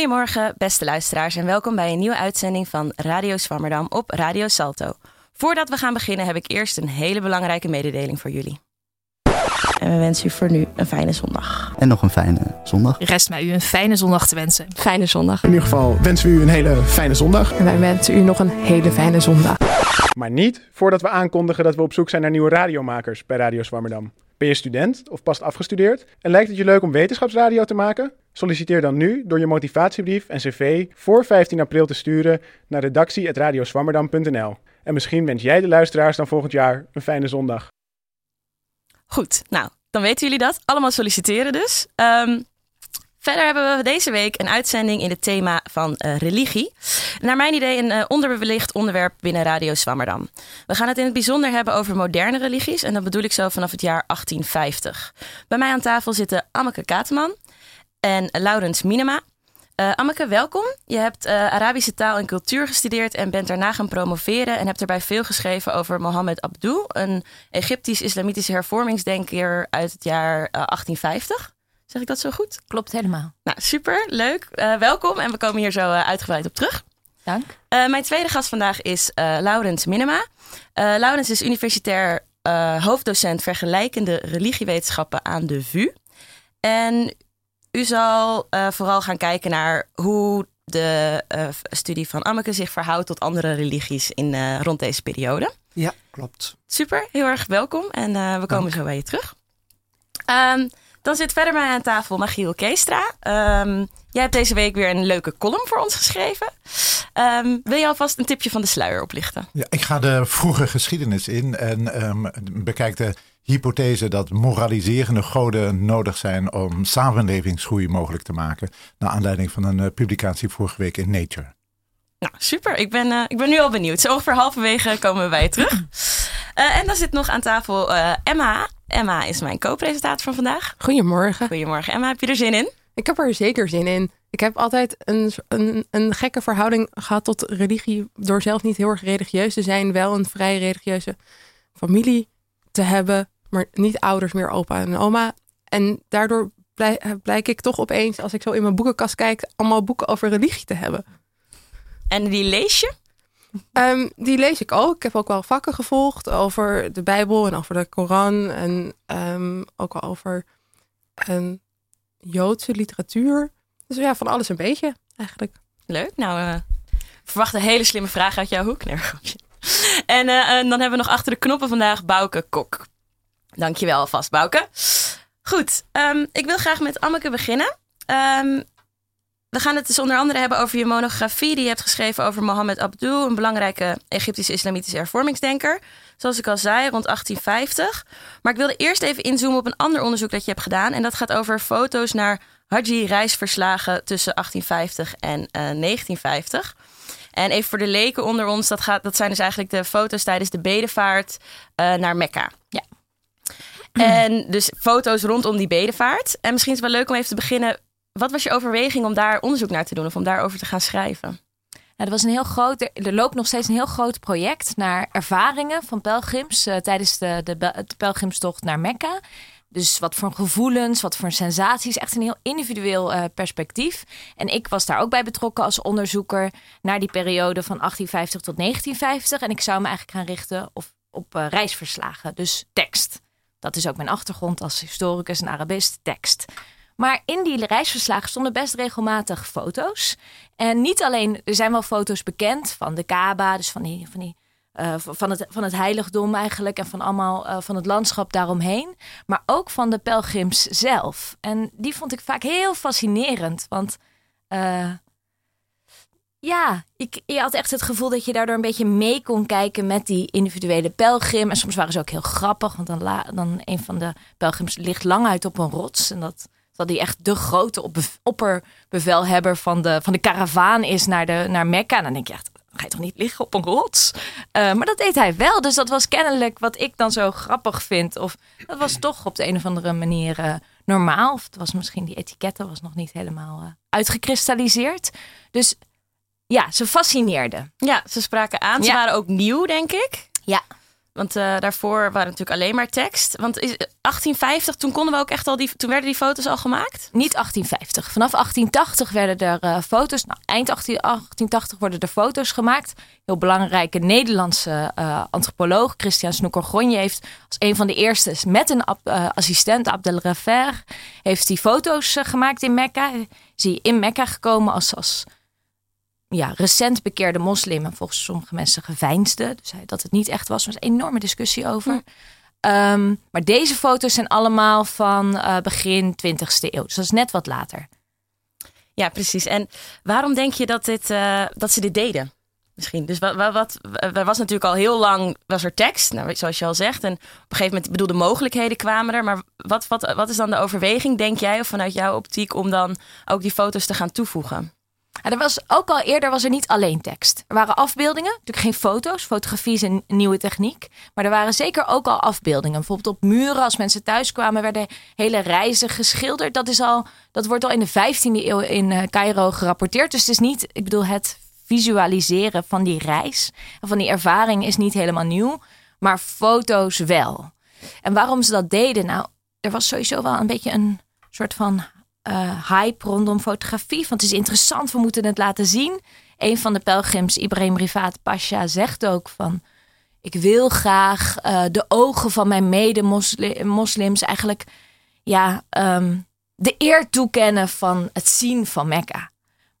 Goedemorgen, beste luisteraars, en welkom bij een nieuwe uitzending van Radio Swammerdam op Radio Salto. Voordat we gaan beginnen heb ik eerst een hele belangrijke mededeling voor jullie. En we wensen u voor nu een fijne zondag. En nog een fijne zondag. Rest mij u een fijne zondag te wensen. Fijne zondag. In ieder geval wensen we u een hele fijne zondag. En wij wensen u nog een hele fijne zondag. Maar niet voordat we aankondigen dat we op zoek zijn naar nieuwe radiomakers bij Radio Zwammerdam. Ben je student of pas afgestudeerd en lijkt het je leuk om wetenschapsradio te maken? Solliciteer dan nu door je motivatiebrief en cv voor 15 april te sturen naar redactie.radioswammerdam.nl. En misschien wens jij de luisteraars dan volgend jaar een fijne zondag. Goed, nou, dan weten jullie dat. Allemaal solliciteren dus. Ehm, verder hebben we deze week een uitzending in het thema van eh, religie. Naar mijn idee een uh, onderbelicht onderwerp binnen Radio Swammerdam. We gaan het in het bijzonder hebben over moderne religies. En dat bedoel ik zo vanaf het jaar 1850. Bij mij aan tafel zitten Anneke Kateman en Laurens Minema. Uh, welkom. Je hebt uh, Arabische taal en cultuur gestudeerd en bent daarna gaan promoveren en hebt daarbij veel geschreven over Mohammed Abdou, een Egyptisch-islamitische hervormingsdenker uit het jaar uh, 1850. Zeg ik dat zo goed? Klopt helemaal. Nou, super, leuk. welkom en we komen hier zo uitgebreid op terug. Dank. mijn tweede gast vandaag is Laurens Minema. Laurens is universitair hoofddocent vergelijkende religiewetenschappen aan de VU. En u zal uh, vooral gaan kijken naar hoe de uh, studie van Anneke zich verhoudt tot andere religies in, uh, rond deze periode. Ja, klopt. Super, heel erg welkom en we komen zo bij je terug. Um, dan zit verder bij aan tafel Magiel Keestra. Um, jij hebt deze week weer een leuke column voor ons geschreven. Um, wil je alvast een tipje van de sluier oplichten? Ja, ik ga de vroege geschiedenis in en bekijk de hypothese dat moraliserende goden nodig zijn om samenlevingsgroei mogelijk te maken. Naar aanleiding van een uh, publicatie vorige week in Nature. Nou, super. Ik ben, uh, ik ben nu al benieuwd. Zo ongeveer halverwege komen je terug. Uh, en dan zit nog aan tafel Emma. Emma is mijn co-presentator van vandaag. Goedemorgen. Goedemorgen Emma. Heb je er zin in? Ik heb er zeker zin in. Ik heb altijd een, een, een gekke verhouding gehad tot religie. Door zelf niet heel erg religieus te zijn. Wel een vrij religieuze familie te hebben maar niet ouders meer, opa en oma. En daardoor blijk, blijk ik toch opeens, als ik zo in mijn boekenkast kijk, allemaal boeken over religie te hebben. En die lees je? Um, die lees ik ook. Ik heb ook wel vakken gevolgd over de Bijbel en over de Koran. En um, ook wel over um, Joodse literatuur. Dus ja, van alles een beetje eigenlijk. Leuk. Nou, uh, verwacht een hele slimme vraag uit jouw hoek. En, uh, en dan hebben we nog achter de knoppen vandaag Bouke Kok. Dankjewel alvast, Bouke. Goed, ik wil graag met Anneke beginnen. We gaan het dus onder andere hebben over je monografie die je hebt geschreven over Mohammed Abdul, een belangrijke Egyptische islamitische hervormingsdenker. Zoals ik al zei, rond 1850. Maar ik wilde eerst even inzoomen op een ander onderzoek dat je hebt gedaan. En dat gaat over foto's naar Haji-reisverslagen tussen 1850 en uh, 1950. En even voor de leken onder ons, dat, gaat, dat zijn dus eigenlijk de foto's tijdens de bedevaart uh, naar Mekka. Ja. En dus foto's rondom die bedevaart. En misschien is het wel leuk om even te beginnen. Wat was je overweging om daar onderzoek naar te doen of om daarover te gaan schrijven? Nou, er, was een heel groot, er loopt nog steeds een heel groot project naar ervaringen van pelgrims uh, tijdens de, de, pelgrimstocht naar Mekka. Dus wat voor gevoelens, wat voor sensaties. Echt een heel individueel uh, perspectief. En ik was daar ook bij betrokken als onderzoeker naar die periode van 1850 tot 1950. En ik zou me eigenlijk gaan richten op, op uh, reisverslagen, dus tekst. Dat is ook mijn achtergrond als historicus en Arabist, tekst. Maar in die reisverslagen stonden best regelmatig foto's. En niet alleen, er zijn wel foto's bekend van de Kaaba, dus van, die, van, die, uh, van, het, van het heiligdom eigenlijk en van allemaal uh, van het landschap daaromheen. Maar ook van de pelgrims zelf. En die vond ik vaak heel fascinerend. Want uh, ja, ik, je had echt het gevoel dat je daardoor een beetje mee kon kijken met die individuele pelgrim. En soms waren ze ook heel grappig, want dan, la, dan een van de pelgrims ligt lang uit op een rots. En dat, dat die echt de grote op, opperbevelhebber van de, van de karavaan is naar, de, naar Mekka. En dan denk je echt, ga je toch niet liggen op een rots? Uh, maar dat deed hij wel. Dus dat was kennelijk wat ik dan zo grappig vind. Of dat was toch op de een of andere manier uh, normaal. Of het was misschien die etiketten was nog niet helemaal uh, uitgekristalliseerd. Dus ja, ze fascineerden. Ja, ze spraken aan. Ze Ja. waren ook nieuw, denk ik. Ja. Want eh, daarvoor waren natuurlijk alleen maar tekst. Want is, 1850, toen konden we ook echt al die, toen werden die foto's al gemaakt? Niet 1850. Vanaf 1880 werden er eh, foto's. Nou, eind 18, 1880 worden er foto's gemaakt. Heel belangrijke Nederlandse eh, antropoloog Christian Snoeker-Gronje heeft als een van de eerste met een assistent Abdel Rafer heeft hij foto's gemaakt in Mekka. Is hij in Mekka gekomen als, als ja, recent bekeerde moslim en volgens sommige mensen geveinsde. Dus hij, dat het niet echt was. Er was een enorme discussie over. Ehm, maar deze foto's zijn allemaal van eh, begin 20e eeuw. Dus dat is net wat later. Ja, precies. En waarom denk je dat, dit, eh, dat ze dit deden? Misschien. Dus wat, wat, wat, er was natuurlijk al heel lang was er tekst, nou, zoals je al zegt. En op een gegeven moment, bedoel, de mogelijkheden kwamen er. Maar wat, wat, wat is dan de overweging, denk jij, of vanuit jouw optiek, om dan ook die foto's te gaan toevoegen? Ja, er was ook al eerder was er niet alleen tekst. Er waren afbeeldingen, natuurlijk geen foto's. Fotografie is een nieuwe techniek. Maar er waren zeker ook al afbeeldingen. Bijvoorbeeld op muren, als mensen thuis kwamen, werden hele reizen geschilderd. Dat, is al, dat wordt al in de 15e eeuw in eh, Cairo gerapporteerd. Dus het is niet, ik bedoel, het visualiseren van die reis en van die ervaring is niet helemaal nieuw. Maar foto's wel. En waarom ze dat deden? Nou, er was sowieso wel een beetje een soort van eh, hype rondom fotografie. Want het is interessant, we moeten het laten zien. Een van de pelgrims, Ibrahim Rifaat Pasha, zegt ook van... ik wil graag eh, de ogen van mijn mede-moslims eigenlijk... ja, ehm, de eer toekennen van het zien van Mekka.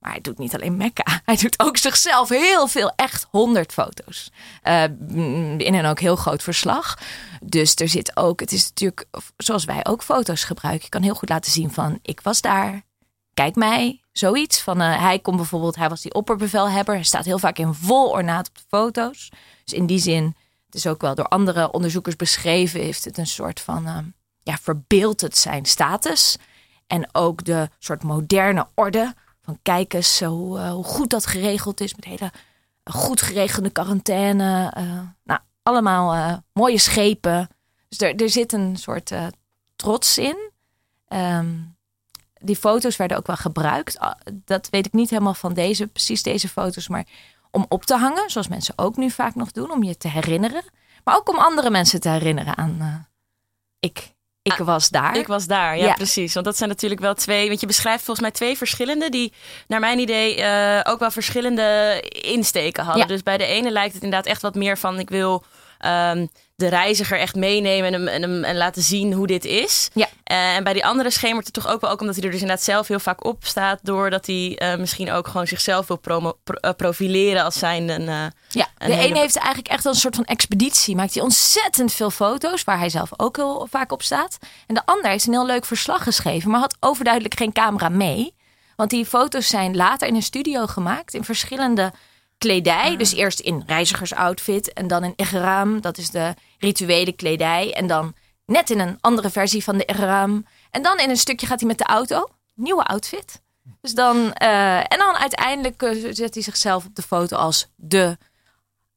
Maar hij doet niet alleen Mekka. Hij doet ook zichzelf heel veel, echt honderd foto's. Eh, in een ook heel groot verslag. Dus er zit ook, het is natuurlijk zoals wij ook foto's gebruiken. Je kan heel goed laten zien van ik was daar. Kijk mij, zoiets. Van, eh, hij komt bijvoorbeeld, hij was die opperbevelhebber. Hij staat heel vaak in vol ornaat op de foto's. Dus in die zin, het is ook wel door andere onderzoekers beschreven, heeft het een soort van, uh, ja, verbeeldt het zijn status. En ook de soort moderne orde van kijk eens hoe, uh, hoe goed dat geregeld is met hele goed geregelde quarantaine. Nou, allemaal mooie schepen. Dus er, er zit een soort trots in. Um, die foto's werden ook wel gebruikt. Ah, Dat weet ik niet helemaal van deze, precies deze foto's, maar om op te hangen, zoals mensen ook nu vaak nog doen, om je te herinneren. Maar ook om andere mensen te herinneren aan ik. Ik was daar. Ik was daar, ja, ja, precies. Want dat zijn natuurlijk wel twee. Want je beschrijft volgens mij twee verschillende. die, naar mijn idee, uh, ook wel verschillende insteken hadden. Ja. Dus bij de ene lijkt het inderdaad echt wat meer van. Ik wil um, de reiziger echt meenemen en, hem, en, hem, en laten zien hoe dit is. Ja. Uh, en bij die andere schemert het toch ook wel ook omdat hij er dus inderdaad zelf heel vaak op staat. Doordat hij uh, misschien ook gewoon zichzelf wil promo, pro, profileren als zijn een. ja, de een hele... heeft eigenlijk echt een soort van expeditie. Maakt hij ontzettend veel foto's, waar hij zelf ook heel vaak op staat. En de ander heeft een heel leuk verslag geschreven, maar had overduidelijk geen camera mee. Want die foto's zijn later in een studio gemaakt in verschillende kledij. Dus eerst in reizigersoutfit en dan in ihram. Dat is de rituele kledij. En dan net in een andere versie van de ihram. En dan in een stukje gaat hij met de auto. Nieuwe outfit. Dus dan, uh, en dan uiteindelijk uh, zet hij zichzelf op de foto als de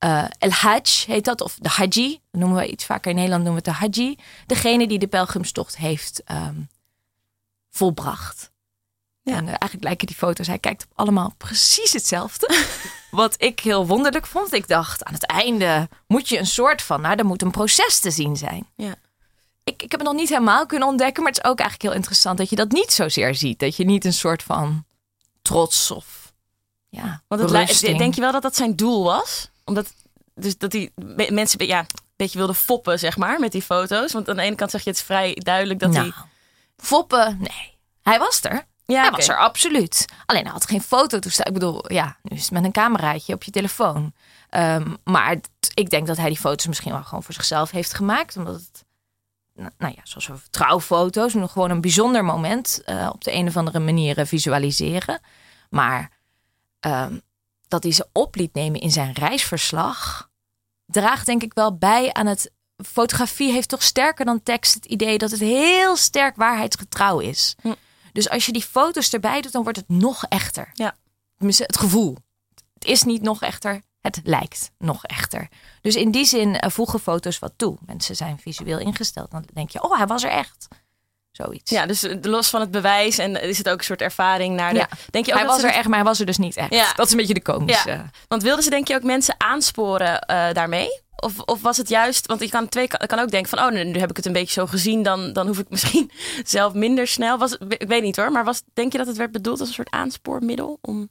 uh, El Hajj, heet dat. Of de Haji. Dat noemen we iets vaker in Nederland noemen we het de Haji. Degene die de pelgrimstocht heeft um, volbracht. Ja. En eigenlijk lijken die foto's, hij kijkt op allemaal precies hetzelfde. Wat ik heel wonderlijk vond. Ik dacht, aan het einde moet je een soort van, nou, er moet een proces te zien zijn. Ja. Ik, ik heb het nog niet helemaal kunnen ontdekken, maar het is ook eigenlijk heel interessant dat je dat niet zozeer ziet. Dat je niet een soort van trots of, ja, Want het denk je wel dat dat zijn doel was? Omdat, dus dat die mensen, ja, een beetje wilden foppen, zeg maar, met die foto's. Want aan de ene kant zeg je het is vrij duidelijk dat nou, hij... Foppen, nee. Hij was er. Ja, hij okay. was er absoluut. Alleen hij had geen fototoestel. Ik bedoel, ja, nu is het met een cameraatje op je telefoon. Um, maar ik denk dat hij die foto's misschien wel gewoon voor zichzelf heeft gemaakt. Omdat het, nou ja, zoals we trouwfoto's, nog gewoon een bijzonder moment uh, op de een of andere manier visualiseren. Maar um, dat hij ze op liet nemen in zijn reisverslag, draagt denk ik wel bij aan het. Fotografie heeft toch sterker dan tekst het idee dat het heel sterk waarheidsgetrouw is. Hm. Dus als je die foto's erbij doet, dan wordt het nog echter. Ja. Het gevoel. Het is niet nog echter, het lijkt nog echter. Dus in die zin uh, voegen foto's wat toe. Mensen zijn visueel ingesteld. Dan denk je, oh, hij was er echt. Zoiets. Ja, dus los van het bewijs en is het ook een soort ervaring naar de. Ja. Denk je ook hij was er echt, maar hij was er dus niet echt. Ja. Dat is een beetje de komische. Ja. Want wilden ze denk je ook mensen aansporen uh, daarmee? Of, of was het juist, want je kan, twee, ik kan ook denken van, oh, nu heb ik het een beetje zo gezien, dan, dan hoef ik misschien zelf minder snel. Was, ik weet niet hoor, maar was, denk je dat het werd bedoeld als een soort aanspoormiddel om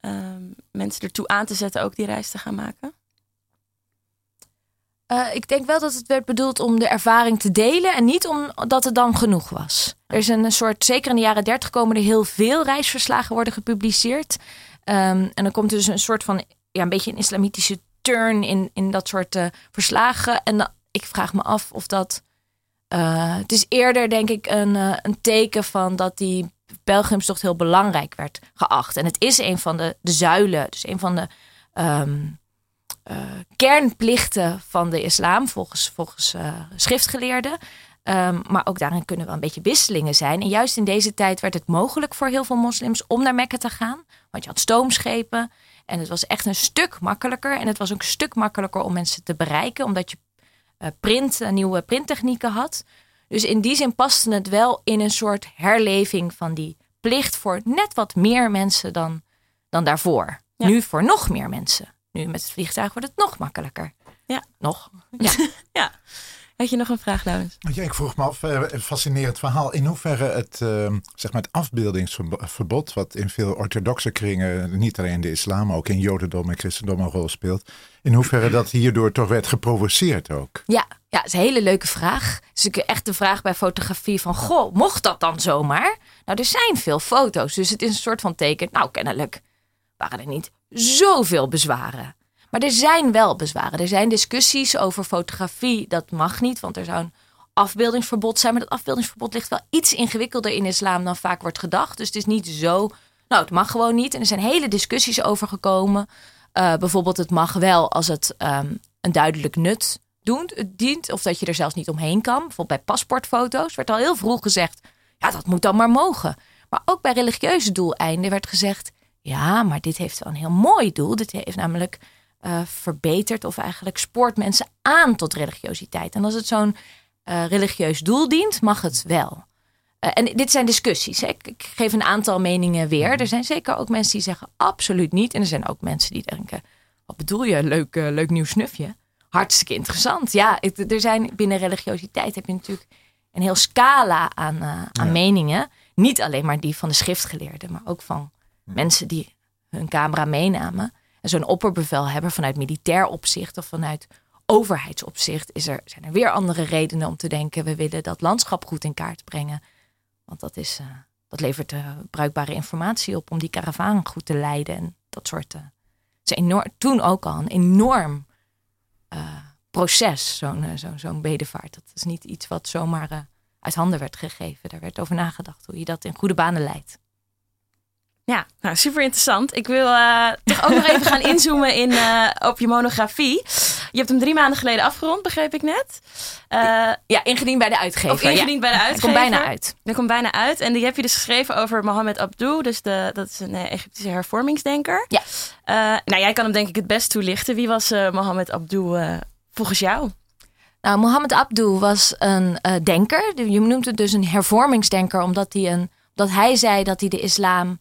ehm, mensen ertoe aan te zetten ook die reis te gaan maken? Eh, ik denk wel dat het werd bedoeld om de ervaring te delen en niet omdat het dan genoeg was. Er is een soort, zeker in de jaren dertig komen er heel veel reisverslagen worden gepubliceerd. Ehm, en dan komt dus een soort van, ja, een beetje een islamitische in, in dat soort eh, verslagen. En ik vraag me af of dat, eh, het is eerder denk ik een, eh, een teken van dat die pelgrimstocht heel belangrijk werd geacht. En het is een van de, de zuilen, dus een van de ehm, eh, kernplichten van de islam, volgens, volgens schriftgeleerden. Ehm, maar ook daarin kunnen wel een beetje wisselingen zijn. En juist in deze tijd werd het mogelijk voor heel veel moslims om naar Mekka te gaan. Want je had stoomschepen. En het was echt een stuk makkelijker. En het was ook een stuk makkelijker om mensen te bereiken. Omdat je eh, print, eh, nieuwe printtechnieken had. Dus in die zin paste het wel in een soort herleving van die plicht voor net wat meer mensen dan, dan daarvoor. Ja. Nu voor nog meer mensen. Nu met het vliegtuig wordt het nog makkelijker. Ja. Nog. Had je nog een vraag, Laurens? Ja, ik vroeg me af, eh, een fascinerend verhaal. In hoeverre het, eh, zeg maar het afbeeldingsverbod, wat in veel orthodoxe kringen, niet alleen in de islam, maar ook in jodendom en christendom een rol speelt, in hoeverre dat hierdoor toch werd geprovoceerd ook. Ja, ja, dat is een hele leuke vraag. Het is ook echt de vraag bij fotografie van... Goh, mocht dat dan zomaar? Nou, er zijn veel foto's, dus het is een soort van teken... Nou, kennelijk waren er niet zoveel bezwaren. Maar er zijn wel bezwaren. Er zijn discussies over fotografie. Dat mag niet, want er zou een afbeeldingsverbod zijn. Maar dat afbeeldingsverbod ligt wel iets ingewikkelder in islam dan vaak wordt gedacht. Dus het is niet zo... Nou, het mag gewoon niet. En er zijn hele discussies over gekomen. Eh, bijvoorbeeld, het mag wel als het ehm, een duidelijk nut doet, het dient. Of dat je er zelfs niet omheen kan. Bijvoorbeeld bij paspoortfoto's werd al heel vroeg gezegd... ja, dat moet dan maar mogen. Maar ook bij religieuze doeleinden werd gezegd... ja, maar dit heeft wel een heel mooi doel. Dit heeft namelijk eh, verbeterd of eigenlijk spoort mensen aan tot religiositeit. En als het zo'n eh, religieus doel dient, mag het wel. Eh, en dit zijn discussies. Hè. Ik, ik geef een aantal meningen weer. Er zijn zeker ook mensen die zeggen absoluut niet. En er zijn ook mensen die denken: wat bedoel je? Leuk, leuk nieuw snufje. Hartstikke interessant. Ja, het- er zijn binnen religiositeit heb je natuurlijk een heel scala aan, aan Ja. meningen. Niet alleen maar die van de schriftgeleerden, maar ook van mensen die hun camera meenamen. Zo'n opperbevelhebber vanuit militair opzicht of vanuit overheidsopzicht is er, zijn er weer andere redenen om te denken: we willen dat landschap goed in kaart brengen. Want dat, is, eh, dat levert eh, bruikbare informatie op om die karavaan goed te leiden en dat soort. is enorm, toen ook al een enorm proces, zo'n eh, zo'n bedevaart. Dat is niet iets wat zomaar uit handen werd gegeven. Daar werd over nagedacht hoe je dat in goede banen leidt. Ja, nou, super interessant. Ik wil eh, toch ook nog even gaan inzoomen in, eh, op je monografie. Je hebt hem drie maanden geleden afgerond, begreep ik net. Eh, Ja, ingediend bij de uitgever. of ingediend bij de uitgever. komt bijna uit. Dat komt bijna uit. En die heb je dus geschreven over Mohammed Abdou. Dus de, dat is een Egyptische hervormingsdenker. Ja. Nou, jij kan hem denk ik het best toelichten. Wie was Mohammed Abdou volgens jou? Nou, Mohammed Abdou was een denker. Je noemt het dus een hervormingsdenker, omdat hij, een, hij zei dat hij de islam,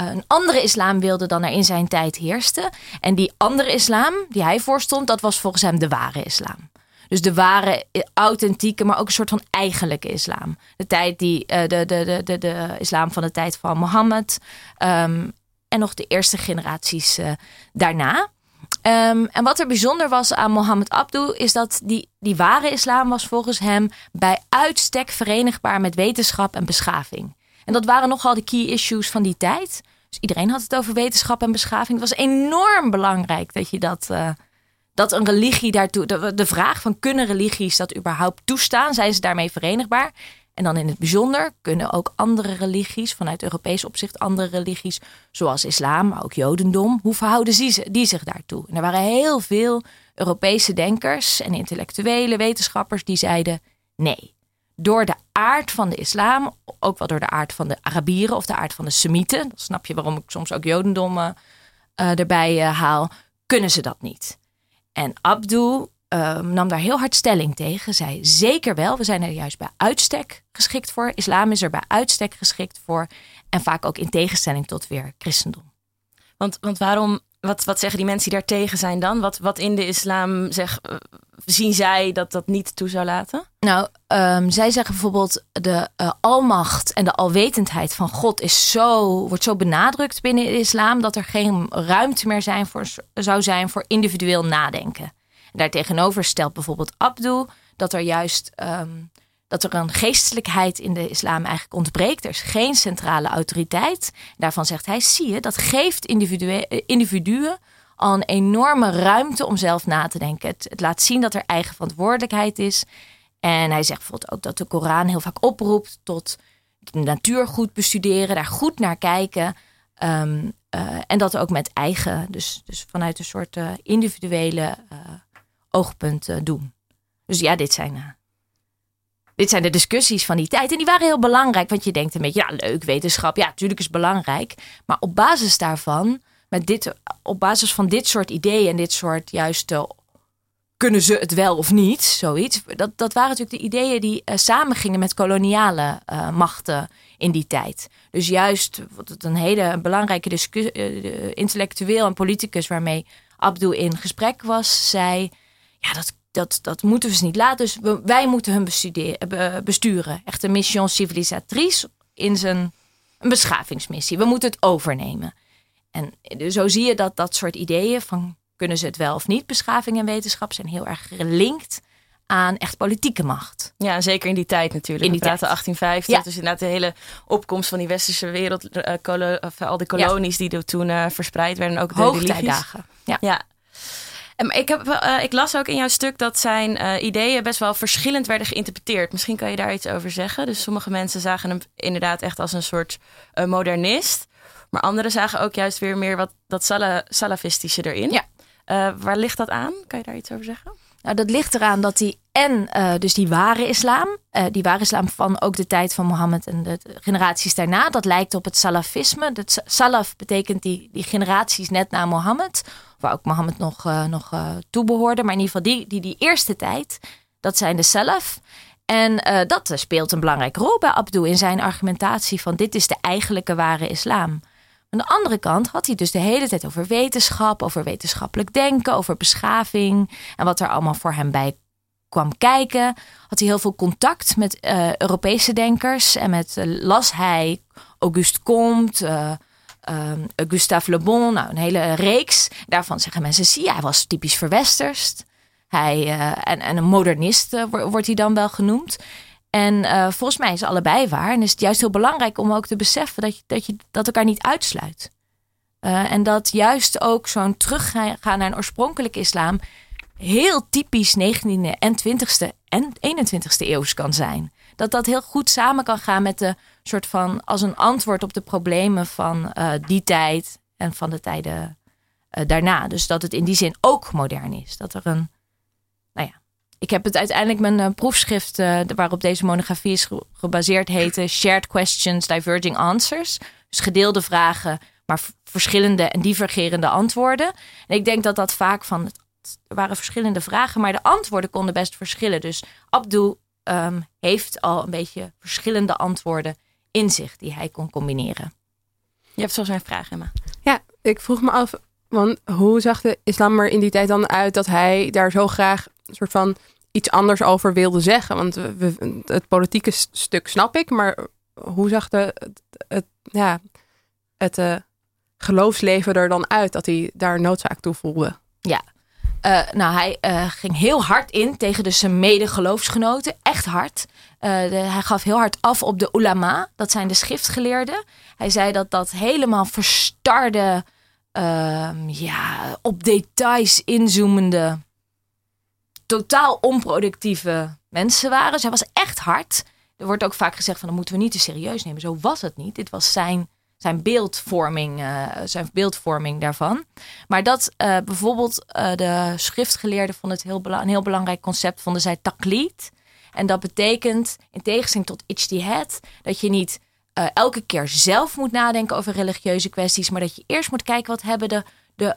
een andere islam wilde dan er in zijn tijd heerste. En die andere islam die hij voorstond, dat was volgens hem de ware islam. Dus de ware, eh, authentieke, maar ook een soort van eigenlijke islam. De, tijd die, eh, de, de, de, de, de islam van de tijd van Mohammed. ehm, en nog de eerste generaties eh, daarna. Ehm, en wat er bijzonder was aan Mohammed Abdou is dat die, die ware islam was volgens hem bij uitstek verenigbaar met wetenschap en beschaving. En dat waren nogal de key issues van die tijd. Dus iedereen had het over wetenschap en beschaving. Het was enorm belangrijk dat je dat, eh, dat een religie daartoe. De, vraag van kunnen religies dat überhaupt toestaan? Zijn ze daarmee verenigbaar? En dan in het bijzonder kunnen ook andere religies, vanuit Europees opzicht, andere religies, zoals islam, maar ook jodendom, hoe verhouden die, die zich daartoe? En er waren heel veel Europese denkers en intellectuele wetenschappers die zeiden nee. Door de aard van de islam, ook wel door de aard van de Arabieren of de aard van de Semieten, dan snap je waarom ik soms ook jodendom eh, erbij eh, haal, kunnen ze dat niet. En Abdou eh, nam daar heel hard stelling tegen. Zei zeker wel, we zijn er juist bij uitstek geschikt voor. Islam is er bij uitstek geschikt voor. En vaak ook in tegenstelling tot weer christendom. Want, want waarom wat, wat zeggen die mensen die daartegen zijn dan? Wat, wat in de islam zeg, eh, zien zij dat dat niet toe zou laten? Nou, ehm, zij zeggen bijvoorbeeld de eh, almacht en de alwetendheid van God is zo, wordt zo benadrukt binnen de islam dat er geen ruimte meer zijn voor, zou zijn voor individueel nadenken. En daartegenover stelt bijvoorbeeld Abdul dat er juist ehm, dat er een geestelijkheid in de islam eigenlijk ontbreekt. Er is geen centrale autoriteit. Daarvan zegt hij, zie je, dat geeft individuen, individuen al een enorme ruimte om zelf na te denken. Het, laat zien dat er eigen verantwoordelijkheid is. En hij zegt bijvoorbeeld ook dat de Koran heel vaak oproept tot de natuur goed bestuderen, daar goed naar kijken. Um, uh, en dat ook met eigen, dus, dus vanuit een soort uh, individuele uh, oogpunt doen. Dus ja, dit zijn dit zijn de discussies van die tijd. En die waren heel belangrijk. Want je denkt een beetje, ja, leuk, wetenschap. Ja, natuurlijk is belangrijk. Maar op basis daarvan, met dit, op basis van dit soort ideeën en dit soort juist uh, kunnen ze het wel of niet, zoiets. Dat, dat waren natuurlijk de ideeën die uh, samengingen met koloniale uh, machten in die tijd. Dus juist wat een hele belangrijke discussie, intellectueel en politicus waarmee Abdul in gesprek was, zei: Ja, dat dat, dat moeten we ze niet laten. Dus we, wij moeten hun besturen. Echt een mission civilisatrice in zijn een beschavingsmissie. We moeten het overnemen. En zo zie je dat dat soort ideeën van kunnen ze het wel of niet, beschaving en wetenschap, zijn heel erg gelinkt aan echt politieke macht. Ja, zeker in die tijd natuurlijk. In die tijd. 1850, ja. dus inderdaad de hele opkomst van die westerse wereld, uh, of, al die kolonies die er toen uh, verspreid werden, ook de Hoogtijdagen. Ja. ja. Ik, heb, uh, ik las ook in jouw stuk dat zijn uh, ideeën best wel verschillend werden geïnterpreteerd. Misschien kan je daar iets over zeggen. Dus sommige mensen zagen hem inderdaad echt als een soort uh, modernist. Maar anderen zagen ook juist weer meer wat dat sala salafistische erin. Ja. waar ligt dat aan? Kan je daar iets over zeggen? Nou, dat ligt eraan dat hij en dus die ware islam, die ware islam van ook de tijd van Mohammed en de generaties daarna, dat lijkt op het salafisme. Dat salaf betekent die, die generaties net na Mohammed waar ook Mohammed nog, uh, nog toe behoorde. Maar in ieder geval die, die, die eerste tijd, dat zijn de zelf. En dat speelt een belangrijke rol bij Abdul in zijn argumentatie van dit is de eigenlijke ware islam. Aan de andere kant had hij dus de hele tijd over wetenschap, over wetenschappelijk denken, over beschaving en wat er allemaal voor hem bij kwam kijken. Had hij heel veel contact met Europese denkers en met las hij Auguste Comte, um, Gustave Le Bon, nou, een hele reeks. Daarvan zeggen mensen, zie hij was typisch verwesterst. Hij, uh, en, en een modernist uh, wordt hij dan wel genoemd. En uh, volgens mij is allebei waar. En is het juist heel belangrijk om ook te beseffen dat je dat, je, dat elkaar niet uitsluit. en dat juist ook zo'n teruggaan naar een oorspronkelijke islam heel typisch 19e en 20e en 21e eeuws kan zijn. Dat dat heel goed samen kan gaan met de soort van als een antwoord op de problemen van uh, die tijd en van de tijden daarna. Dus dat het in die zin ook modern is. Dat er een, ik heb het uiteindelijk mijn uh, proefschrift waarop deze monografie is gebaseerd heette Shared Questions, Diverging Answers. Dus gedeelde vragen, maar verschillende en divergerende antwoorden. En ik denk dat dat vaak van er waren verschillende vragen, maar de antwoorden konden best verschillen. Dus Abdul um, heeft al een beetje verschillende antwoorden in zich die hij kon combineren. Je hebt zo zijn vraag, Emma. Ja, ik vroeg me af, want hoe zag de islam er in die tijd dan uit dat hij daar zo graag een soort van iets anders over wilde zeggen? Want het politieke stuk snap ik, maar hoe zag de, het, ja, het uh, geloofsleven er dan uit dat hij daar noodzaak toe voelde? Ja, uh, nou, hij uh, ging heel hard in tegen de zijn medegeloofsgenoten. Echt hard. Hij gaf heel hard af op de ulama. Dat zijn de schriftgeleerden. Hij zei dat dat helemaal verstarde, ehm, ja, op details inzoomende, totaal onproductieve mensen waren. Hij was echt hard. Er wordt ook vaak gezegd van, dat moeten we niet te serieus nemen. Zo was het niet. Dit was zijn zijn beeldvorming, uh, zijn beeldvorming daarvan. Maar dat uh, bijvoorbeeld uh, de schriftgeleerden vonden het heel een heel belangrijk concept, vonden zij taklid. En dat betekent, in tegenstelling tot ijtihad, dat je niet elke keer zelf moet nadenken over religieuze kwesties, maar dat je eerst moet kijken wat hebben de, de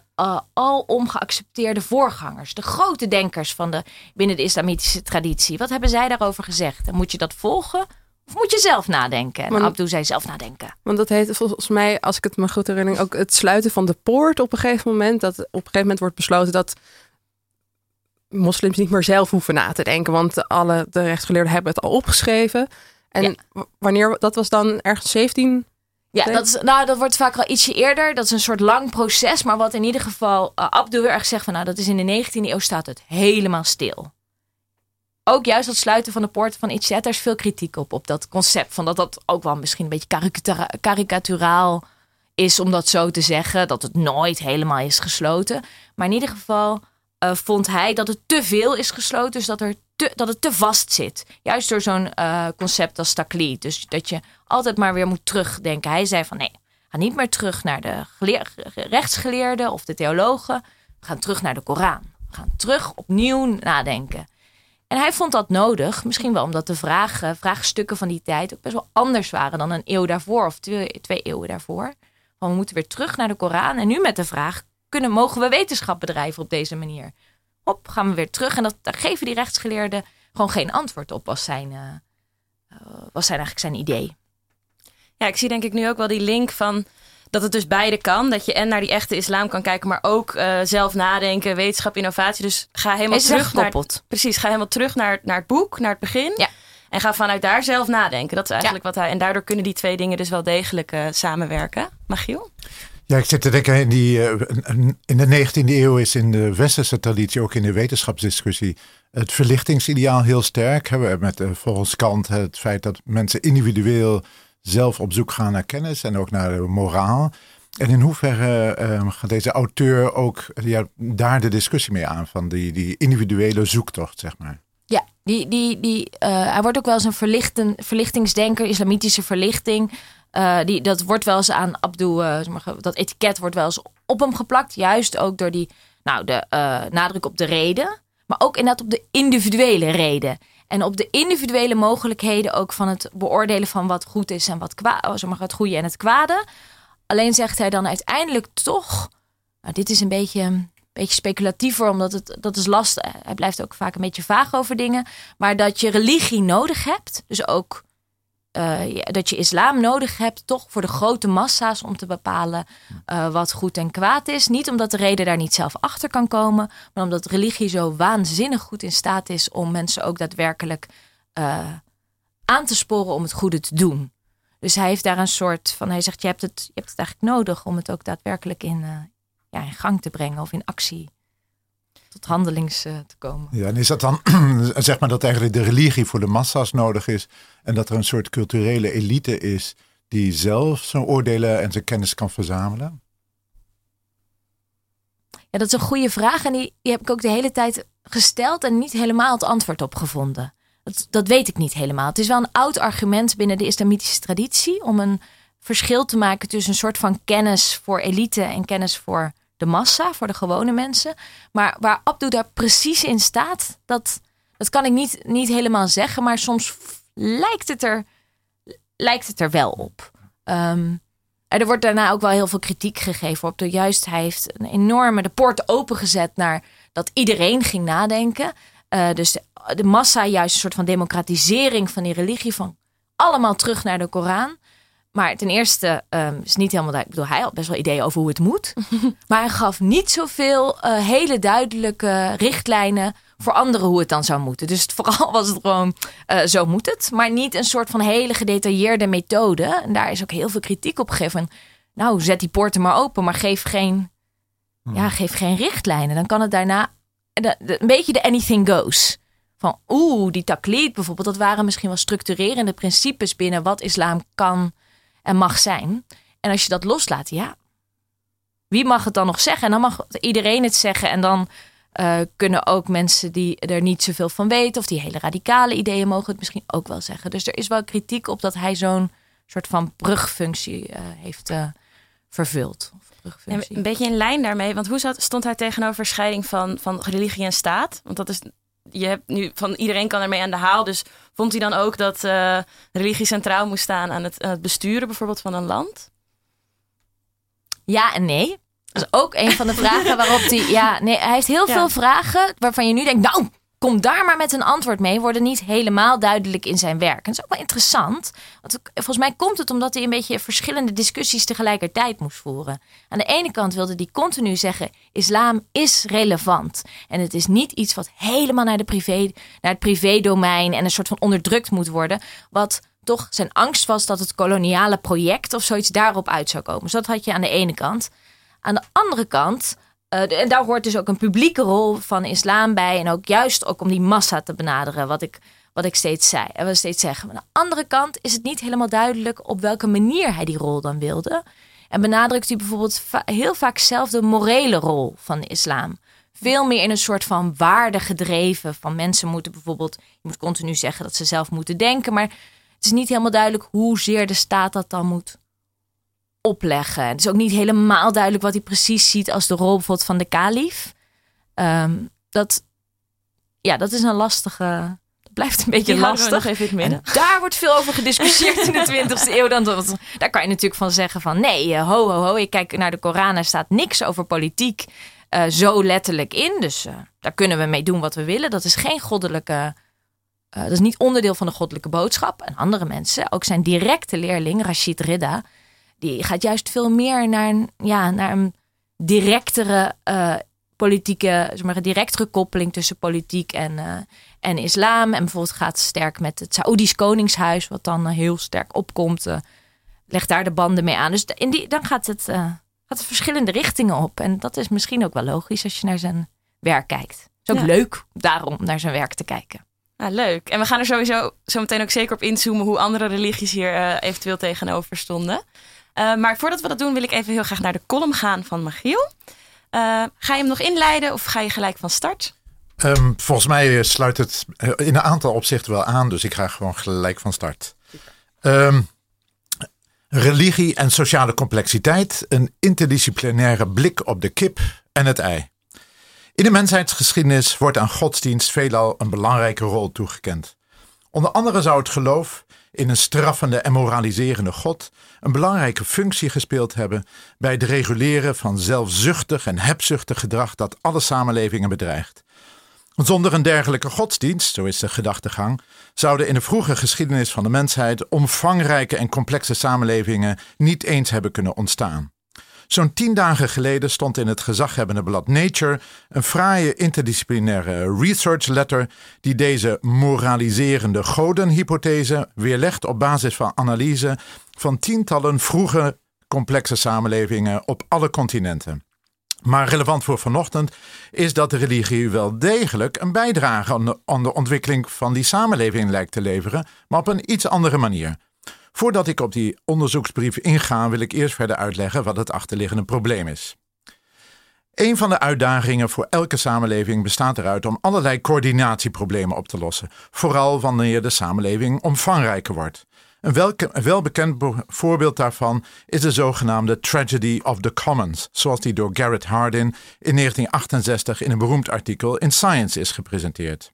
alom geaccepteerde voorgangers, de grote denkers van de, binnen de islamitische traditie. Wat hebben zij daarover gezegd? En moet je dat volgen Of moet je zelf nadenken? En zei zelf nadenken. Want dat heet volgens mij, als ik het me goed herinner, ook het sluiten van de poort op een gegeven moment. Dat op een gegeven moment wordt besloten dat moslims niet meer zelf hoeven na te denken. Want alle de rechtsgeleerden hebben het al opgeschreven. En Ja. wanneer, dat was dan ergens 17? Ja, dat, is, nou, dat wordt vaak al ietsje eerder. Dat is een soort lang proces. Maar wat in ieder geval uh, Abdou heel erg zegt van... nou, dat is in de 19e eeuw staat het helemaal stil. Ook juist het sluiten van de poorten van Itzet, daar is veel kritiek op. Op dat concept van dat dat ook wel misschien een beetje karikatura- karikaturaal is om dat zo te zeggen. Dat het nooit helemaal is gesloten. Maar in ieder geval eh, vond hij dat het te veel is gesloten. Dus dat, er dat het te vast zit. Juist door zo'n eh, concept als taklied. Dus dat je altijd maar weer moet terugdenken. Hij zei van nee, ga niet meer terug naar de geleer- rechtsgeleerden of de theologen. We gaan terug naar de Koran. We gaan terug opnieuw nadenken. En hij vond dat nodig, misschien wel omdat de vragen, vraagstukken van die tijd ook best wel anders waren dan een eeuw daarvoor of twee, twee eeuwen daarvoor. We moeten weer terug naar de Koran en nu met de vraag, kunnen, mogen we wetenschap bedrijven op deze manier? Hop, gaan we weer terug en dat, daar geven die rechtsgeleerden gewoon geen antwoord op, was zijn, eh, was zijn eigenlijk zijn idee. Ja, ik zie denk ik nu ook wel die link van dat het dus beide kan. Dat je en naar die echte islam kan kijken, maar ook eh, zelf nadenken, wetenschap, innovatie. Dus ga helemaal Is terug naar precies, ga helemaal terug naar, naar het boek, naar het begin. Ja. En ga vanuit daar zelf nadenken. Dat is eigenlijk wat hij. En daardoor kunnen die twee dingen dus wel degelijk eh, samenwerken. Magiel? Ja, ik zit te denken, in, die, eh, in de 19e eeuw is in de westerse traditie, ook in de wetenschapsdiscussie, het verlichtingsideaal heel sterk. Hebben Met eh, volgens Kant het feit dat mensen individueel zelf op zoek gaan naar kennis en ook naar de moraal. En in hoeverre eh, gaat deze auteur ook eh, ja, daar de discussie mee aan, van die, die individuele zoektocht, zeg maar. Ja, die, die, die, eh, hij wordt ook wel eens een verlichten, verlichtingsdenker, islamitische verlichting. Eh, die, dat wordt wel eens aan Abdul, eh, dat etiket wordt wel eens op hem geplakt. Juist ook door die, nou, de eh, nadruk op de reden. Maar ook inderdaad op de individuele reden. En op de individuele mogelijkheden ook van het beoordelen van wat goed is en wat kwaad, zeg maar, het goede en het kwade. Alleen zegt hij dan uiteindelijk toch, nou, dit is een beetje, een beetje speculatiever, omdat het, dat is lastig. Hij blijft ook vaak een beetje vaag over dingen. Maar dat je religie nodig hebt, dus ook eh, dat je islam nodig hebt, toch voor de grote massa's om te bepalen eh, wat goed en kwaad is. Niet omdat de reden daar niet zelf achter kan komen, maar omdat religie zo waanzinnig goed in staat is om mensen ook daadwerkelijk eh, aan te sporen om het goede te doen. Dus hij heeft daar een soort van, hij zegt, je hebt het, je hebt het eigenlijk nodig om het ook daadwerkelijk in, ja, in gang te brengen of in actie tot handelings eh, te komen. Ja, en is dat dan, zeg maar, dat eigenlijk de religie voor de massa's nodig is en dat er een soort culturele elite is die zelf zijn oordelen en zijn kennis kan verzamelen? Ja, dat is een goede vraag en die, die heb ik ook de hele tijd gesteld en niet helemaal het antwoord op gevonden. Dat, dat weet ik niet helemaal. Het is wel een oud argument binnen de islamitische traditie om een verschil te maken tussen een soort van kennis voor elite en kennis voor de massa, voor de gewone mensen. Maar waar Abdu daar precies in staat, dat, dat kan ik niet, niet helemaal zeggen. Maar soms lijkt het er, lijkt het er wel op. Ehm, er wordt daarna ook wel heel veel kritiek gegeven op. Door juist, hij heeft een enorme de poort opengezet naar dat iedereen ging nadenken. Eh, dus de, de massa, juist een soort van democratisering van die religie. Van allemaal terug naar de Koran. Maar ten eerste ehm, is niet helemaal duidelijk. Ik bedoel, hij had best wel ideeën over hoe het moet. maar hij gaf niet zoveel eh, hele duidelijke richtlijnen voor anderen hoe het dan zou moeten. Dus het, vooral was het gewoon, eh, zo moet het. Maar niet een soort van hele gedetailleerde methode. En daar is ook heel veel kritiek op gegeven. Nou, zet die poorten maar open, maar geef geen, ja, geef geen richtlijnen. Dan kan het daarna de- de- een beetje de anything goes. Van oeh, die taklid bijvoorbeeld, dat waren misschien wel structurerende principes binnen wat islam kan en mag zijn. En als je dat loslaat, ja, wie mag het dan nog zeggen? En dan mag iedereen het zeggen. En dan eh, kunnen ook mensen die er niet zoveel van weten, of die hele radicale ideeën, mogen het misschien ook wel zeggen. Dus er is wel kritiek op dat hij zo'n soort van brugfunctie eh, heeft eh, vervuld. Een beetje in lijn daarmee, want hoe stond hij tegenover scheiding van, van religie en staat? Want dat is, je hebt nu van iedereen kan ermee aan de haal. Dus vond hij dan ook dat eh, religie centraal moest staan aan het, aan het besturen bijvoorbeeld van een land? Ja en nee. Dat is ook een van de vragen waarop hij. Ja, nee, hij heeft heel Ja. veel vragen waarvan je nu denkt, nou, kom daar maar met een antwoord mee, worden niet helemaal duidelijk in zijn werk. En dat is ook wel interessant. Want volgens mij komt het omdat hij een beetje verschillende discussies tegelijkertijd moest voeren. Aan de ene kant wilde hij continu zeggen: islam is relevant. En het is niet iets wat helemaal naar, de privé, naar het privédomein en een soort van onderdrukt moet worden. Wat toch zijn angst was dat het koloniale project of zoiets daarop uit zou komen. Dus dat had je aan de ene kant. Aan de andere kant uh, en daar hoort dus ook een publieke rol van islam bij. En ook juist ook om die massa te benaderen, wat ik, wat ik steeds zei. En wat steeds zeggen. Maar aan de andere kant is het niet helemaal duidelijk op welke manier hij die rol dan wilde. En benadrukt hij bijvoorbeeld heel vaak zelf de morele rol van islam. Veel meer in een soort van waarde gedreven. Van mensen moeten bijvoorbeeld, je moet continu zeggen dat ze zelf moeten denken. Maar het is niet helemaal duidelijk hoezeer de staat dat dan moet opleggen. Het is ook niet helemaal duidelijk wat hij precies ziet als de rol bijvoorbeeld van de kalif. Ehm, dat, ja, dat is een lastige. Dat blijft een beetje lastig. even. En daar wordt veel over gediscussieerd in de 20e eeuw. Dan, daar kan je natuurlijk van zeggen van nee, uh, ho, ho, ho. Ik kijk naar de Koran, er staat niks over politiek uh, zo letterlijk in. Dus uh, daar kunnen we mee doen wat we willen. Dat is geen goddelijke. dat is niet onderdeel van de goddelijke boodschap. En andere mensen, ook zijn directe leerling, Rashid Ridda, die gaat juist veel meer naar een, ja, naar een directere uh, politieke, zeg maar, een directere koppeling tussen politiek en, uh, en islam. En bijvoorbeeld gaat sterk met het Saoedisch Koningshuis, wat dan uh, heel sterk opkomt. legt daar de banden mee aan. Dus in die, dan gaat het, gaat het verschillende richtingen op. En dat is misschien ook wel logisch als je naar zijn werk kijkt. Het is ook ja. leuk daarom naar zijn werk te kijken. Ah, leuk. En we gaan er sowieso zo meteen ook zeker op inzoomen hoe andere religies hier eventueel tegenover stonden. Uh, maar voordat we dat doen, wil ik even heel graag naar de column gaan van Magiel. Uh, ga je hem nog inleiden of ga je gelijk van start? Um, volgens mij sluit het in een aantal opzichten wel aan, dus ik ga gewoon gelijk van start. Um, religie en sociale complexiteit, een interdisciplinaire blik op de kip en het ei. In de mensheidsgeschiedenis wordt aan godsdienst veelal een belangrijke rol toegekend. Onder andere zou het geloof in een straffende en moraliserende God een belangrijke functie gespeeld hebben bij het reguleren van zelfzuchtig en hebzuchtig gedrag dat alle samenlevingen bedreigt. Zonder een dergelijke godsdienst, zo is de gedachtegang, zouden in de vroege geschiedenis van de mensheid omvangrijke en complexe samenlevingen niet eens hebben kunnen ontstaan. Zo'n tien dagen geleden stond in het gezaghebbende blad Nature een fraaie interdisciplinaire research letter die deze moraliserende godenhypothese weerlegt op basis van analyse van tientallen vroege complexe samenlevingen op alle continenten. Maar relevant voor vanochtend is dat de religie wel degelijk een bijdrage aan de, aan de ontwikkeling van die samenleving lijkt te leveren, maar op een iets andere manier. Voordat ik op die onderzoeksbrief inga, wil ik eerst verder uitleggen wat het achterliggende probleem is. Een van de uitdagingen voor elke samenleving bestaat eruit om allerlei coördinatieproblemen op te lossen, vooral wanneer de samenleving omvangrijker wordt. Een, welbekend voorbeeld daarvan is de zogenaamde Tragedy of the Commons, zoals die door Garrett Hardin in 1968 in een beroemd artikel in Science is gepresenteerd.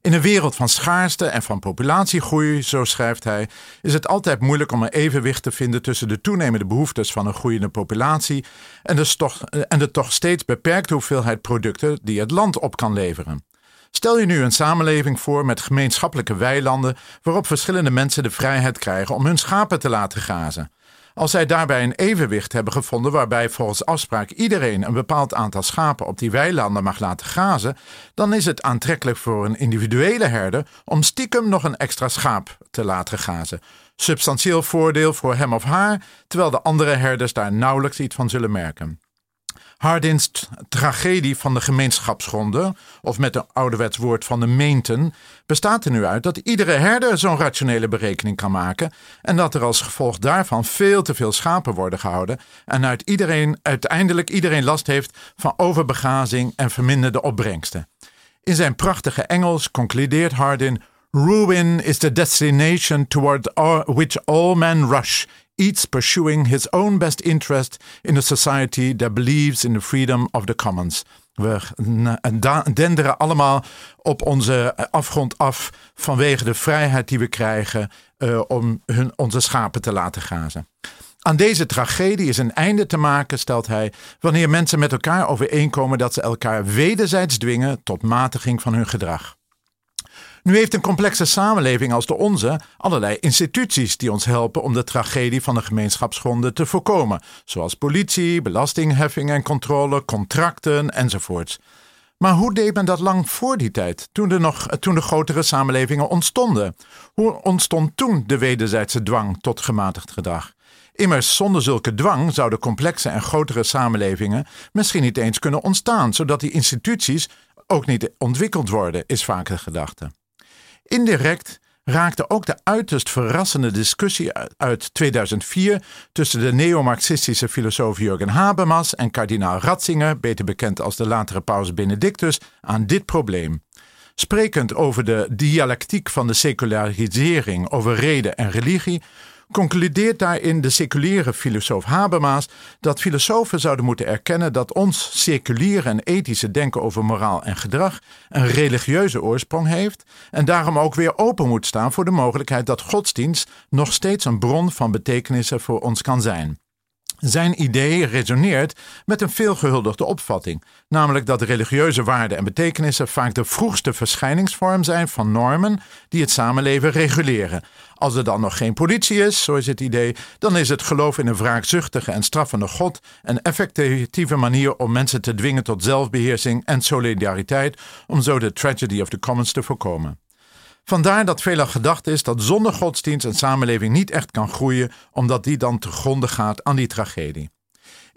In een wereld van schaarste en van populatiegroei, zo schrijft hij, is het altijd moeilijk om een evenwicht te vinden tussen de toenemende behoeftes van een groeiende populatie en de, toch, en de toch steeds beperkte hoeveelheid producten die het land op kan leveren. Stel je nu een samenleving voor met gemeenschappelijke weilanden waarop verschillende mensen de vrijheid krijgen om hun schapen te laten grazen. Als zij daarbij een evenwicht hebben gevonden waarbij volgens afspraak iedereen een bepaald aantal schapen op die weilanden mag laten grazen, dan is het aantrekkelijk voor een individuele herder om stiekem nog een extra schaap te laten grazen. Substantieel voordeel voor hem of haar, terwijl de andere herders daar nauwelijks iets van zullen merken. Hardins tragedie van de gemeenschapsgronden, of met een ouderwets woord van de meenten, bestaat er nu uit dat iedere herder zo'n rationele berekening kan maken en dat er als gevolg daarvan veel te veel schapen worden gehouden en uit iedereen, uiteindelijk iedereen last heeft van overbegazing en verminderde opbrengsten. In zijn prachtige Engels concludeert Hardin Ruin is the destination toward which all men rush each pursuing his own best interest in a society that believes in the freedom of the commons. We denderen allemaal op onze afgrond af vanwege de vrijheid die we krijgen uh, om hun, onze schapen te laten grazen. Aan deze tragedie is een einde te maken, stelt hij, wanneer mensen met elkaar overeenkomen dat ze elkaar wederzijds dwingen tot matiging van hun gedrag. Nu heeft een complexe samenleving als de onze allerlei instituties die ons helpen om de tragedie van de gemeenschapsgronden te voorkomen, zoals politie, belastingheffing en controle, contracten enzovoorts. Maar hoe deed men dat lang voor die tijd, toen er nog toen de grotere samenlevingen ontstonden? Hoe ontstond toen de wederzijdse dwang tot gematigd gedrag? Immers, zonder zulke dwang zouden complexe en grotere samenlevingen misschien niet eens kunnen ontstaan, zodat die instituties ook niet ontwikkeld worden, is vaak de gedachte. Indirect raakte ook de uiterst verrassende discussie uit 2004 tussen de neomarxistische filosoof Jurgen Habermas en kardinaal Ratzinger, beter bekend als de latere paus Benedictus, aan dit probleem. Sprekend over de dialectiek van de secularisering over reden en religie, concludeert daarin de seculiere filosoof Habermas dat filosofen zouden moeten erkennen dat ons seculiere en ethische denken over moraal en gedrag een religieuze oorsprong heeft en daarom ook weer open moet staan voor de mogelijkheid dat godsdienst nog steeds een bron van betekenissen voor ons kan zijn. Zijn idee resoneert met een veelgehuldigde opvatting, namelijk dat religieuze waarden en betekenissen vaak de vroegste verschijningsvorm zijn van normen die het samenleven reguleren. Als er dan nog geen politie is, zo is het idee, dan is het geloof in een wraakzuchtige en straffende God een effectieve manier om mensen te dwingen tot zelfbeheersing en solidariteit, om zo de tragedy of the commons te voorkomen. Vandaar dat veelal gedacht is dat zonder godsdienst een samenleving niet echt kan groeien, omdat die dan te gronde gaat aan die tragedie.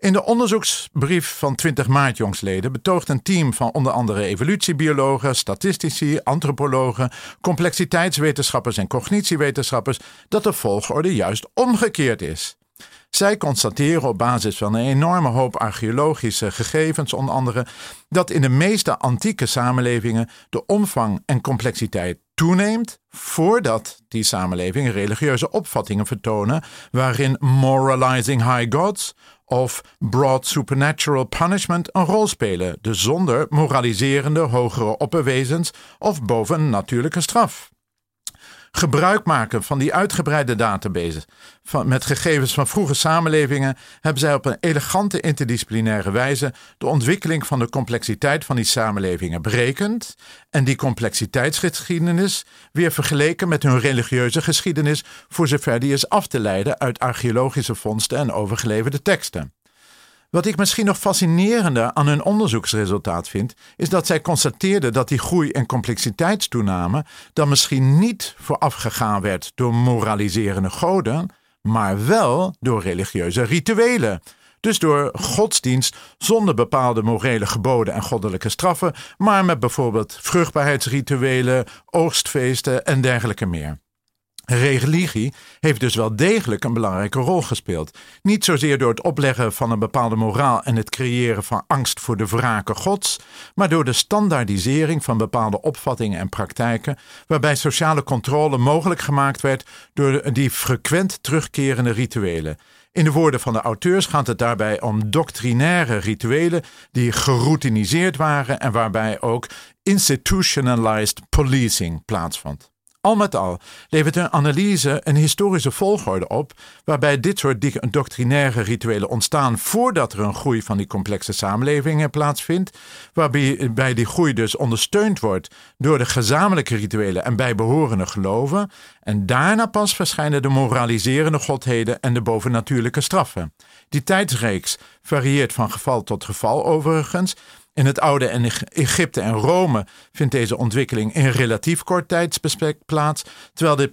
In de onderzoeksbrief van 20 maart jongsleden betoogt een team van onder andere evolutiebiologen, statistici, antropologen, complexiteitswetenschappers en cognitiewetenschappers dat de volgorde juist omgekeerd is. Zij constateren op basis van een enorme hoop archeologische gegevens, onder andere, dat in de meeste antieke samenlevingen de omvang en complexiteit toeneemt voordat die samenlevingen religieuze opvattingen vertonen waarin moralizing high gods of broad supernatural punishment een rol spelen, dus zonder moraliserende hogere opperwezens of bovennatuurlijke straf gebruik maken van die uitgebreide database van, met gegevens van vroege samenlevingen, hebben zij op een elegante interdisciplinaire wijze de ontwikkeling van de complexiteit van die samenlevingen berekend en die complexiteitsgeschiedenis weer vergeleken met hun religieuze geschiedenis, voor zover die is af te leiden uit archeologische vondsten en overgeleverde teksten. Wat ik misschien nog fascinerender aan hun onderzoeksresultaat vind, is dat zij constateerden dat die groei en complexiteitstoename dan misschien niet voorafgegaan werd door moraliserende goden, maar wel door religieuze rituelen. Dus door godsdienst zonder bepaalde morele geboden en goddelijke straffen, maar met bijvoorbeeld vruchtbaarheidsrituelen, oogstfeesten en dergelijke meer. Religie heeft dus wel degelijk een belangrijke rol gespeeld. Niet zozeer door het opleggen van een bepaalde moraal en het creëren van angst voor de wraken gods, maar door de standaardisering van bepaalde opvattingen en praktijken, waarbij sociale controle mogelijk gemaakt werd door die frequent terugkerende rituelen. In de woorden van de auteurs gaat het daarbij om doctrinaire rituelen die geroutiniseerd waren en waarbij ook institutionalized policing plaatsvond. Al met al levert een analyse een historische volgorde op, waarbij dit soort doctrinaire rituelen ontstaan voordat er een groei van die complexe samenlevingen plaatsvindt, waarbij die groei dus ondersteund wordt door de gezamenlijke rituelen en bijbehorende geloven, en daarna pas verschijnen de moraliserende godheden en de bovennatuurlijke straffen. Die tijdsreeks varieert van geval tot geval overigens, in het oude Egypte en Rome vindt deze ontwikkeling in relatief kort tijdsbestek plaats, terwijl dit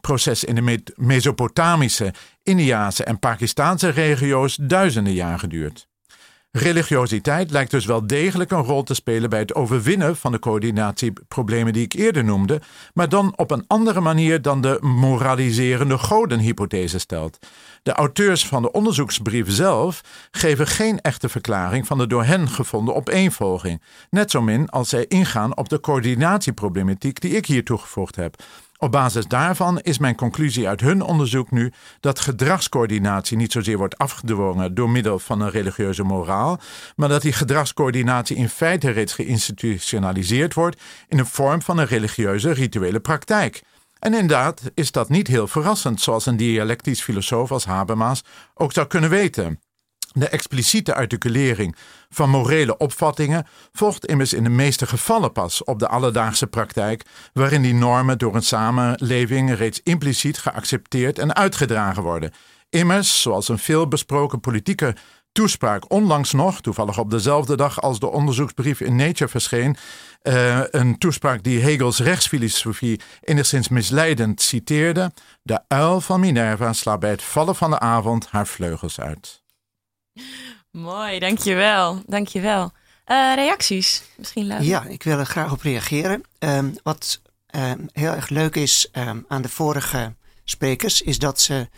proces in de Mesopotamische, Indiase en Pakistaanse regio's duizenden jaren duurt. Religiositeit lijkt dus wel degelijk een rol te spelen bij het overwinnen van de coördinatieproblemen die ik eerder noemde, maar dan op een andere manier dan de moraliserende godenhypothese stelt. De auteurs van de onderzoeksbrief zelf geven geen echte verklaring van de door hen gevonden opeenvolging, net zo min als zij ingaan op de coördinatieproblematiek die ik hier toegevoegd heb. Op basis daarvan is mijn conclusie uit hun onderzoek nu dat gedragscoördinatie niet zozeer wordt afgedwongen door middel van een religieuze moraal, maar dat die gedragscoördinatie in feite reeds geïnstitutionaliseerd wordt in de vorm van een religieuze rituele praktijk. En inderdaad is dat niet heel verrassend, zoals een dialectisch filosoof als Habermas ook zou kunnen weten. De expliciete articulering van morele opvattingen volgt immers in de meeste gevallen pas op de alledaagse praktijk, waarin die normen door een samenleving reeds impliciet geaccepteerd en uitgedragen worden. Immers, zoals een veelbesproken politieke toespraak onlangs nog, toevallig op dezelfde dag als de onderzoeksbrief in Nature verscheen, uh, een toespraak die Hegels rechtsfilosofie enigszins misleidend citeerde: De uil van Minerva slaat bij het vallen van de avond haar vleugels uit. Mooi, dankjewel. Dankjewel. Uh, reacties? Misschien leuk. Ja, ik wil er graag op reageren. Um, wat um, heel erg leuk is um, aan de vorige sprekers, is dat ze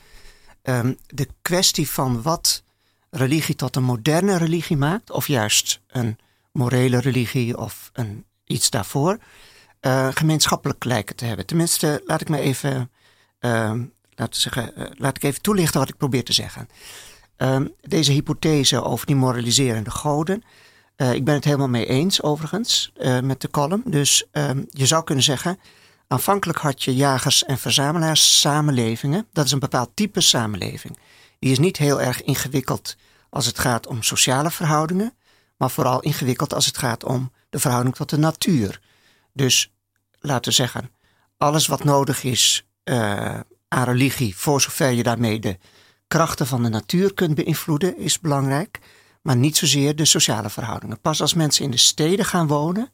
de kwestie van wat religie tot een moderne religie maakt, of juist een morele religie of een, iets daarvoor, uh, gemeenschappelijk lijken te hebben. Tenminste, laat ik me even, laten zeggen, uh, laat ik even toelichten wat ik probeer te zeggen. Um, deze hypothese over die moraliserende goden. Uh, ik ben het helemaal mee eens, overigens, uh, met de column. Dus um, je zou kunnen zeggen. Aanvankelijk had je jagers- en verzamelaars samenlevingen. Dat is een bepaald type samenleving. Die is niet heel erg ingewikkeld als het gaat om sociale verhoudingen, maar vooral ingewikkeld als het gaat om de verhouding tot de natuur. Dus laten we zeggen, alles wat nodig is uh, aan religie, voor zover je daarmee de krachten van de natuur kunt beïnvloeden, is belangrijk. Maar niet zozeer de sociale verhoudingen. Pas als mensen in de steden gaan wonen,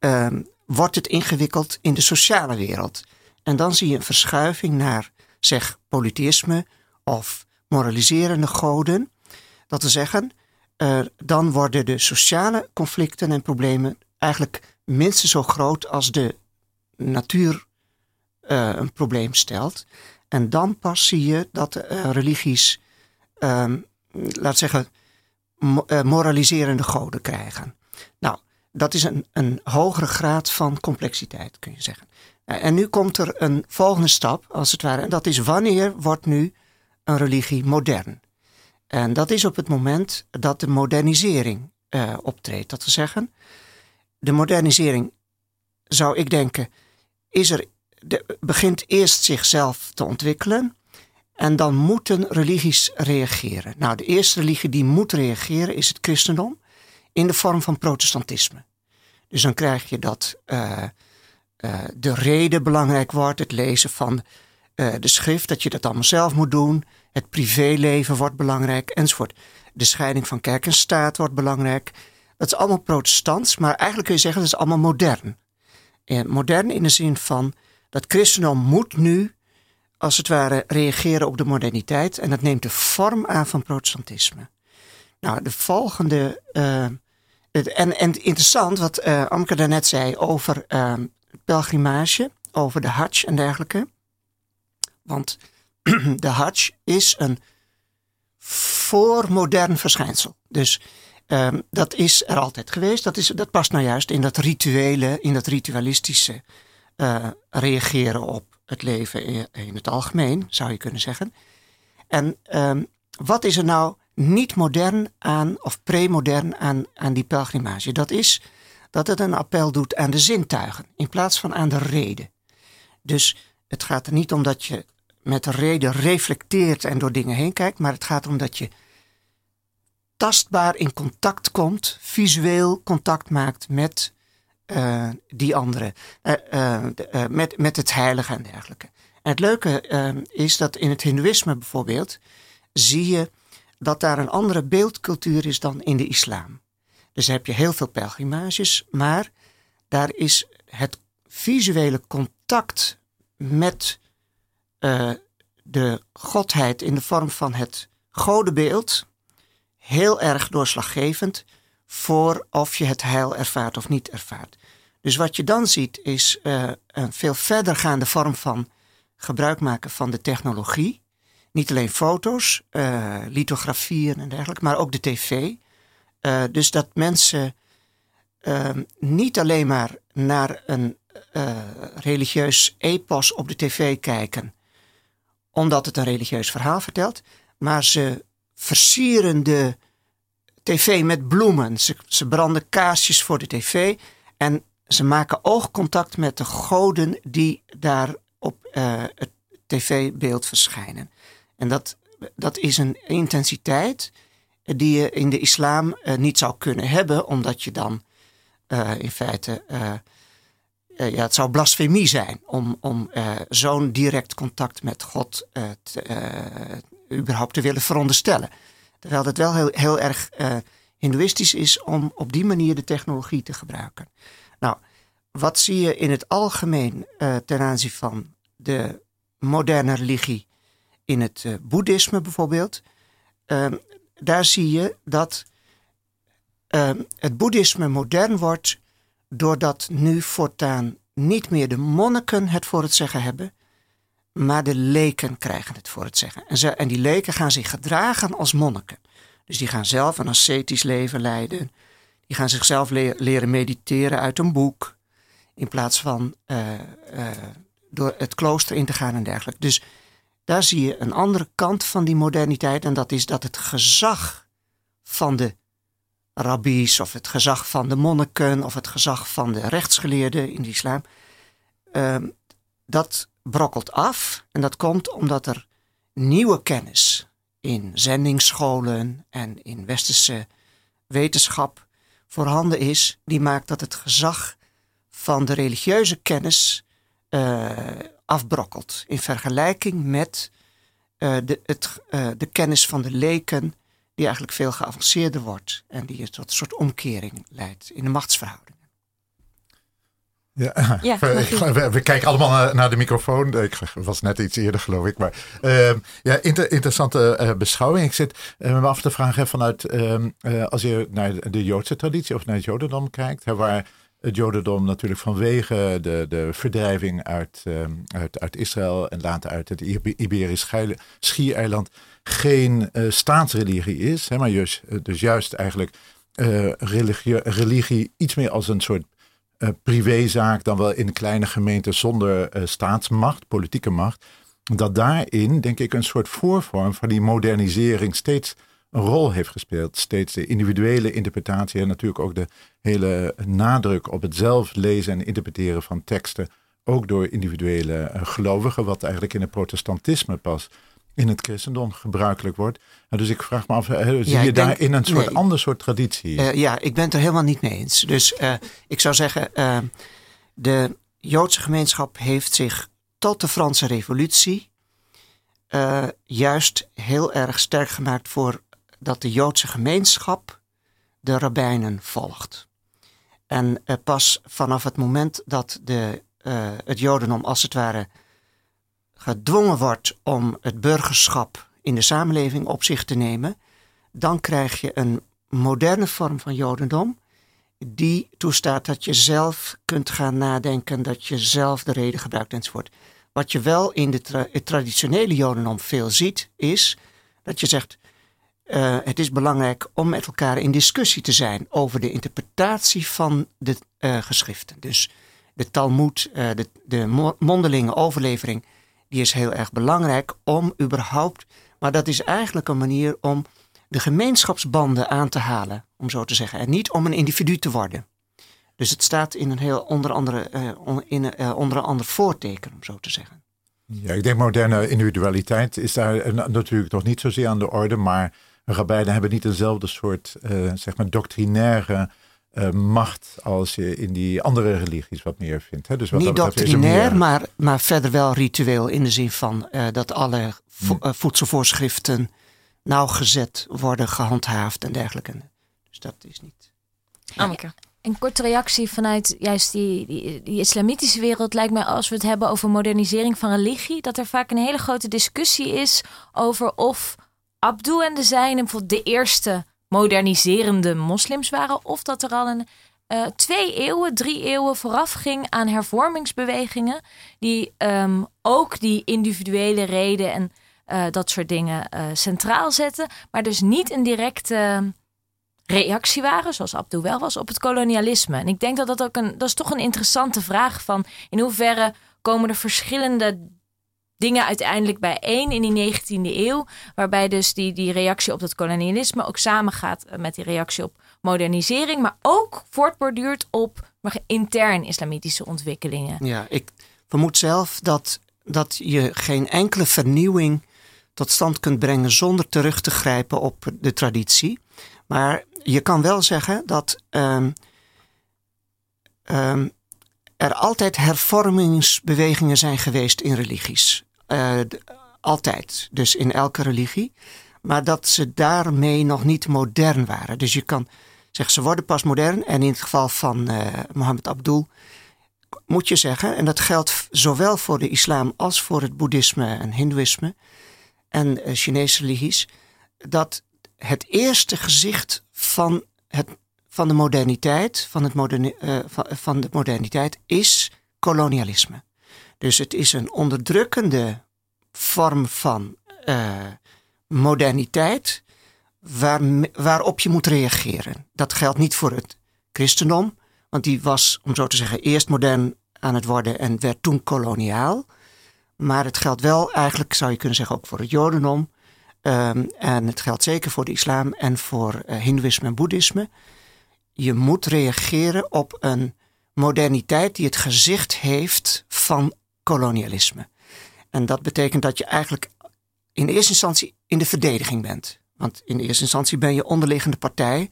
uh, wordt het ingewikkeld in de sociale wereld. En dan zie je een verschuiving naar, zeg, polytheïsme of moraliserende goden. Dat te zeggen, uh, dan worden de sociale conflicten en problemen eigenlijk minstens zo groot als de natuur uh, een probleem stelt. En dan pas zie je dat uh, religies, um, laat zeggen, mo moraliserende goden krijgen. Nou, dat is een, een hogere graad van complexiteit, kun je zeggen. En nu komt er een volgende stap, als het ware. En dat is wanneer wordt nu een religie modern? En dat is op het moment dat de modernisering optreedt. Dat te zeggen, de modernisering, zou ik denken, is er de, begint eerst zichzelf te ontwikkelen. En dan moeten religies reageren. Nou, de eerste religie die moet reageren is het christendom in de vorm van protestantisme. Dus dan krijg je dat uh, uh, de reden belangrijk wordt, het lezen van uh, de schrift, dat je dat allemaal zelf moet doen. Het privéleven wordt belangrijk, enzovoort. De scheiding van kerk en staat wordt belangrijk. Dat is allemaal protestants, maar eigenlijk kun je zeggen dat is allemaal modern. Modern in de zin van dat christendom moet nu, als het ware, reageren op de moderniteit. En dat neemt de vorm aan van protestantisme. Nou, de volgende. Uh, en, en interessant wat uh, Amke daarnet zei over uh, pelgrimage, over de Hajj en dergelijke. Want de Hajj is een voormodern verschijnsel. Dus um, dat is er altijd geweest. Dat, is, dat past nou juist in dat rituele, in dat ritualistische uh, reageren op het leven in, het algemeen, zou je kunnen zeggen. En um, wat is er nou niet modern aan, of premodern aan, aan die pelgrimage? Dat is dat het een appel doet aan de zintuigen in plaats van aan de reden. Dus het gaat er niet om dat je met de reden reflecteert en door dingen heen kijkt, maar het gaat om dat je tastbaar in contact komt, visueel contact maakt met uh, die andere, uh, uh, met, met het heilige en dergelijke. En het leuke is dat in het Hindoeïsme bijvoorbeeld zie je dat daar een andere beeldcultuur is dan in de islam. Dus heb je heel veel pelgrimages, maar daar is het visuele contact met de godheid in de vorm van het godenbeeld heel erg doorslaggevend voor of je het heil ervaart of niet ervaart. Dus wat je dan ziet is uh, een veel verdergaande vorm van gebruik maken van de technologie. Niet alleen foto's, uh, lithografieën en dergelijke, maar ook de tv. Uh, dus dat mensen ehm, niet alleen maar naar een religieus epos op de tv kijken, omdat het een religieus verhaal vertelt, maar ze versieren de tv met bloemen. Ze, ze branden kaarsjes voor de tv en ze maken oogcontact met de goden die daar op eh, het tv-beeld verschijnen. En dat, dat is een intensiteit die je in de islam eh, niet zou kunnen hebben, omdat je dan eh, in feite. ja, het zou blasfemie zijn om, om zo'n direct contact met God überhaupt te willen veronderstellen. Terwijl het wel heel, heel erg eh, hindoeïstisch is om op die manier de technologie te gebruiken. Nou, wat zie je in het algemeen eh, ten aanzien van de moderne religie in het eh, boeddhisme bijvoorbeeld? Ehm, daar zie je dat ehm, het boeddhisme modern wordt doordat nu voortaan niet meer de monniken het voor het zeggen hebben, maar de leken krijgen het voor het zeggen. En, ze, en die leken gaan zich gedragen als monniken. Dus die gaan zelf een ascetisch leven leiden. Die gaan zichzelf le- leren mediteren uit een boek. In plaats van eh, eh, door het klooster in te gaan en dergelijke. Dus daar zie je een andere kant van die moderniteit. En dat is dat het gezag van de rabbies of het gezag van de monniken of het gezag van de rechtsgeleerden in de islam, ehm, dat brokkelt af. En dat komt omdat er nieuwe kennis in zendingsscholen en in westerse wetenschap voorhanden is, die maakt dat het gezag van de religieuze kennis eh, afbrokkelt in vergelijking met eh, de, het, eh, de kennis van de leken die eigenlijk veel geavanceerder wordt en die tot een soort omkering leidt in de machtsverhoudingen. Ja, Ja, we, mag we, we kijken allemaal naar, naar de microfoon. Ik was net iets eerder, geloof ik. Maar ehm, ja, inter- interessante eh, beschouwing. Ik zit eh, me af te vragen vanuit ehm, eh, als je naar de Joodse traditie of naar het Jodendom kijkt, hè, waar het Jodendom natuurlijk vanwege de, de verdrijving uit, ehm, uit, uit Israël en later uit het Ibe- Iberisch Schiereiland geen staatsreligie is, hè, maar juist, dus juist eigenlijk religie, religie iets meer als een soort eh, privézaak dan wel in kleine gemeenten zonder eh, staatsmacht, politieke macht. Dat daarin, denk ik, een soort voorvorm van die modernisering steeds een rol heeft gespeeld. Steeds de individuele interpretatie en natuurlijk ook de hele nadruk op het zelf lezen en interpreteren van teksten. Ook door individuele eh, gelovigen, wat eigenlijk in het protestantisme pas in het christendom gebruikelijk wordt. En dus ik vraag me af, eh, zie je denk- daarin een soort nee. ander soort traditie? Eh, ja, ik ben het er helemaal niet mee eens. Dus eh, ik zou zeggen, de Joodse gemeenschap heeft zich tot de Franse Revolutie juist heel erg sterk gemaakt voor dat de Joodse gemeenschap de rabbijnen volgt. En pas vanaf het moment dat de, het Jodendom als het ware gedwongen wordt om het burgerschap in de samenleving op zich te nemen, dan krijg je een moderne vorm van Jodendom. Die toestaat dat je zelf kunt gaan nadenken, dat je zelf de reden gebruikt enzovoort. Wat je wel in de het traditionele Jodendom veel ziet, is dat je zegt: eh, het is belangrijk om met elkaar in discussie te zijn over de interpretatie van de eh, geschriften. Dus de Talmud, eh, de, de mo- mondelinge overlevering, die is heel erg belangrijk om überhaupt. Maar dat is eigenlijk een manier om de gemeenschapsbanden aan te halen, om zo te zeggen. En niet om een individu te worden. Dus het staat in een heel onder andere, eh, in, eh, onder een ander voorteken, om zo te zeggen. Ja, ik denk moderne individualiteit is daar eh, na- natuurlijk nog niet zozeer aan de orde, maar rabbijnen hebben niet dezelfde soort, zeg maar, doctrinaire eh, macht als je in die andere religies wat meer vindt. Hè? Dus wat Niet dat betreft is doctrinair, meer- maar, maar verder wel ritueel in de zin van eh, dat alle vo- Hm. eh, voedselvoorschriften nauwgezet worden gehandhaafd en dergelijke. Dus dat is niet. Anneke. Een korte reactie vanuit juist die, die, die islamitische wereld lijkt mij als we het hebben over modernisering van religie, dat er vaak een hele grote discussie is over of Abdul en de zijnen bijvoorbeeld de eerste moderniserende moslims waren, of dat er al een eh, twee eeuwen, drie eeuwen vooraf ging aan hervormingsbewegingen, die ehm, ook die individuele reden en eh, dat soort dingen eh, centraal zetten, maar dus niet een directe reactie waren, zoals Abdul wel was, op het kolonialisme. En ik denk dat dat ook een, dat is toch een interessante vraag van in hoeverre komen er verschillende dingen uiteindelijk bijeen in die 19e eeuw, waarbij dus die, die reactie op het kolonialisme ook samengaat eh, met die reactie op modernisering, maar ook voortborduurt op intern islamitische ontwikkelingen. Ja, ik vermoed zelf dat dat je geen enkele vernieuwing tot stand kunt brengen zonder terug te grijpen op de traditie. Maar je kan wel zeggen dat ehm, ehm, er altijd hervormingsbewegingen zijn geweest in religies. Uh, altijd, dus in elke religie. Maar dat ze daarmee nog niet modern waren. Dus je kan zeggen, ze worden pas modern. En in het geval van uh, Mohammed Abdul moet je zeggen, en dat geldt zowel voor de islam als voor het boeddhisme en hindoeïsme en uh, Chinese religies, dat het eerste gezicht van, het, van, de, moderniteit, van, het moderne, van de moderniteit is kolonialisme. Dus het is een onderdrukkende vorm van uh, moderniteit waar, waarop je moet reageren. Dat geldt niet voor het christendom, want die was, om zo te zeggen, eerst modern aan het worden en werd toen koloniaal. Maar het geldt wel eigenlijk, zou je kunnen zeggen, ook voor het jodendom. Um, en het geldt zeker voor de islam en voor uh, hindoeïsme en boeddhisme. Je moet reageren op een moderniteit die het gezicht heeft van kolonialisme. En dat betekent dat je eigenlijk in eerste instantie in de verdediging bent. Want in eerste instantie ben je onderliggende partij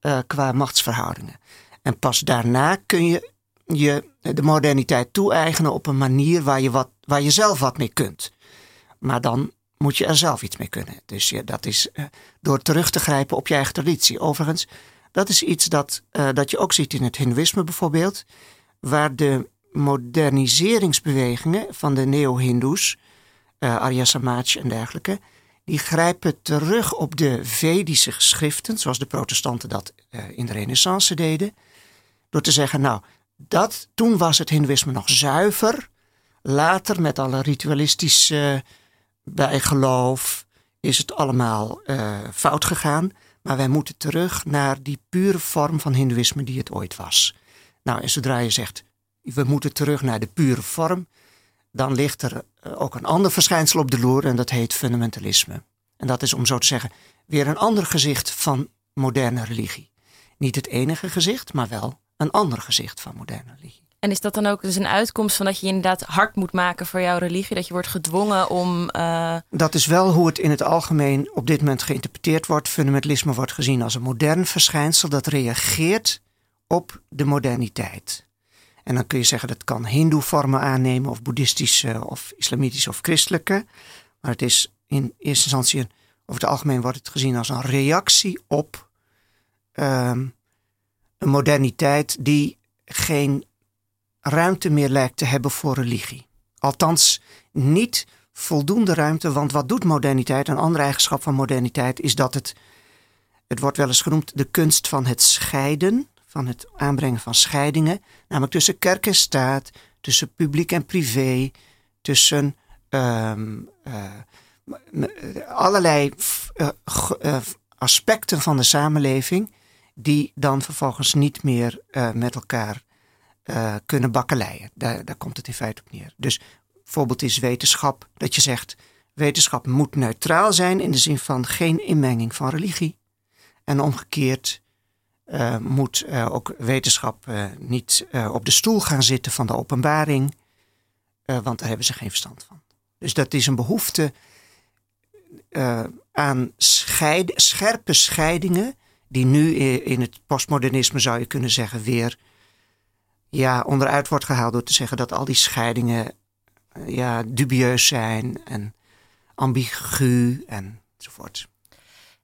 uh, qua machtsverhoudingen. En pas daarna kun je je de moderniteit toe-eigenen op een manier waar je, wat, waar je zelf wat mee kunt. Maar dan moet je er zelf iets mee kunnen. Dus ja, dat is uh, door terug te grijpen op je eigen traditie. Overigens, dat is iets dat, dat je ook ziet in het Hindoeïsme bijvoorbeeld, waar de moderniseringsbewegingen van de neo-Hindoes, uh, Arya Samaj en dergelijke, die grijpen terug op de Vedische geschriften, zoals de protestanten dat uh, in de Renaissance deden, door te zeggen, nou, dat, toen was het Hindoeïsme nog zuiver, later met alle ritualistische bijgeloof is het allemaal uh, fout gegaan, maar wij moeten terug naar die pure vorm van Hindoeïsme die het ooit was. Nou, en zodra je zegt, we moeten terug naar de pure vorm, dan ligt er eh, ook een ander verschijnsel op de loer en dat heet fundamentalisme. En dat is om zo te zeggen weer een ander gezicht van moderne religie. Niet het enige gezicht, maar wel een ander gezicht van moderne religie. En is dat dan ook dus een uitkomst van dat je, je inderdaad hard moet maken voor jouw religie? Dat je wordt gedwongen om. Uh... Dat is wel hoe het in het algemeen op dit moment geïnterpreteerd wordt. Fundamentalisme wordt gezien als een modern verschijnsel dat reageert op de moderniteit. En dan kun je zeggen dat kan hindoe-vormen aannemen, of boeddhistische, of islamitische of christelijke. Maar het is in eerste instantie, over het algemeen wordt het gezien als een reactie op um, een moderniteit die geen ruimte meer lijkt te hebben voor religie. Althans, niet voldoende ruimte, want wat doet moderniteit? Een andere eigenschap van moderniteit is dat het, het wordt wel eens genoemd, de kunst van het scheiden van het aanbrengen van scheidingen, namelijk tussen kerk en staat, tussen publiek en privé, tussen um, uh, allerlei uh, aspecten van de samenleving, die dan vervolgens niet meer met elkaar kunnen bakkeleien. Daar, daar komt het in feite op neer. Dus voorbeeld is wetenschap, dat je zegt, wetenschap moet neutraal zijn in de zin van geen inmenging van religie. En omgekeerd, uh, moet uh, ook wetenschap uh, niet op de stoel gaan zitten van de openbaring, want daar hebben ze geen verstand van. Dus dat is een behoefte aan scherpe scheidingen, die nu in het postmodernisme zou je kunnen zeggen weer ja, onderuit wordt gehaald door te zeggen dat al die scheidingen ja, dubieus zijn en ambigu enzovoort.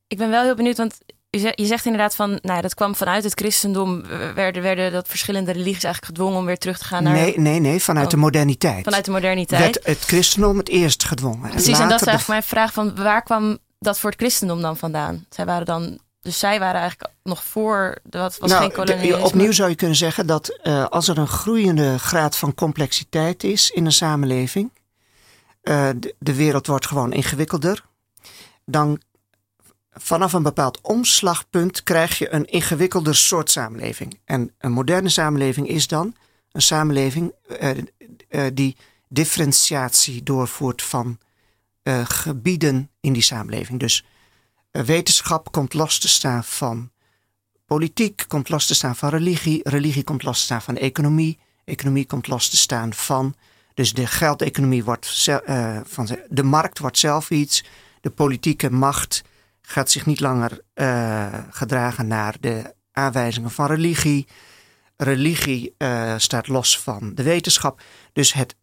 Ik ben wel heel benieuwd, want je zegt inderdaad van, nou, dat kwam vanuit het christendom. Werden, werden dat verschillende religies eigenlijk gedwongen om weer terug te gaan naar. Nee, nee, nee, vanuit oh. de moderniteit. Vanuit de moderniteit. Werd het christendom het eerst gedwongen. Precies, en, dat is eigenlijk mijn vraag: van waar kwam dat voor het christendom dan vandaan? Zij waren dan. Dus zij waren eigenlijk nog voor. Dat was nou, geen kolonialisme. Opnieuw zou je kunnen zeggen dat uh, als er een groeiende graad van complexiteit is in een samenleving. Uh, de, de wereld wordt gewoon ingewikkelder. Dan vanaf een bepaald omslagpunt krijg je een ingewikkelder soort samenleving. En een moderne samenleving is dan een samenleving uh, uh, die differentiatie doorvoert van gebieden in die samenleving. Dus wetenschap komt los te staan van politiek, komt los te staan van religie, religie komt los te staan van economie, economie komt los te staan van Dus de geldeconomie wordt eh, van de markt wordt zelf iets. De politieke macht gaat zich niet langer eh, gedragen naar de aanwijzingen van religie. Religie eh, staat los van de wetenschap. Dus het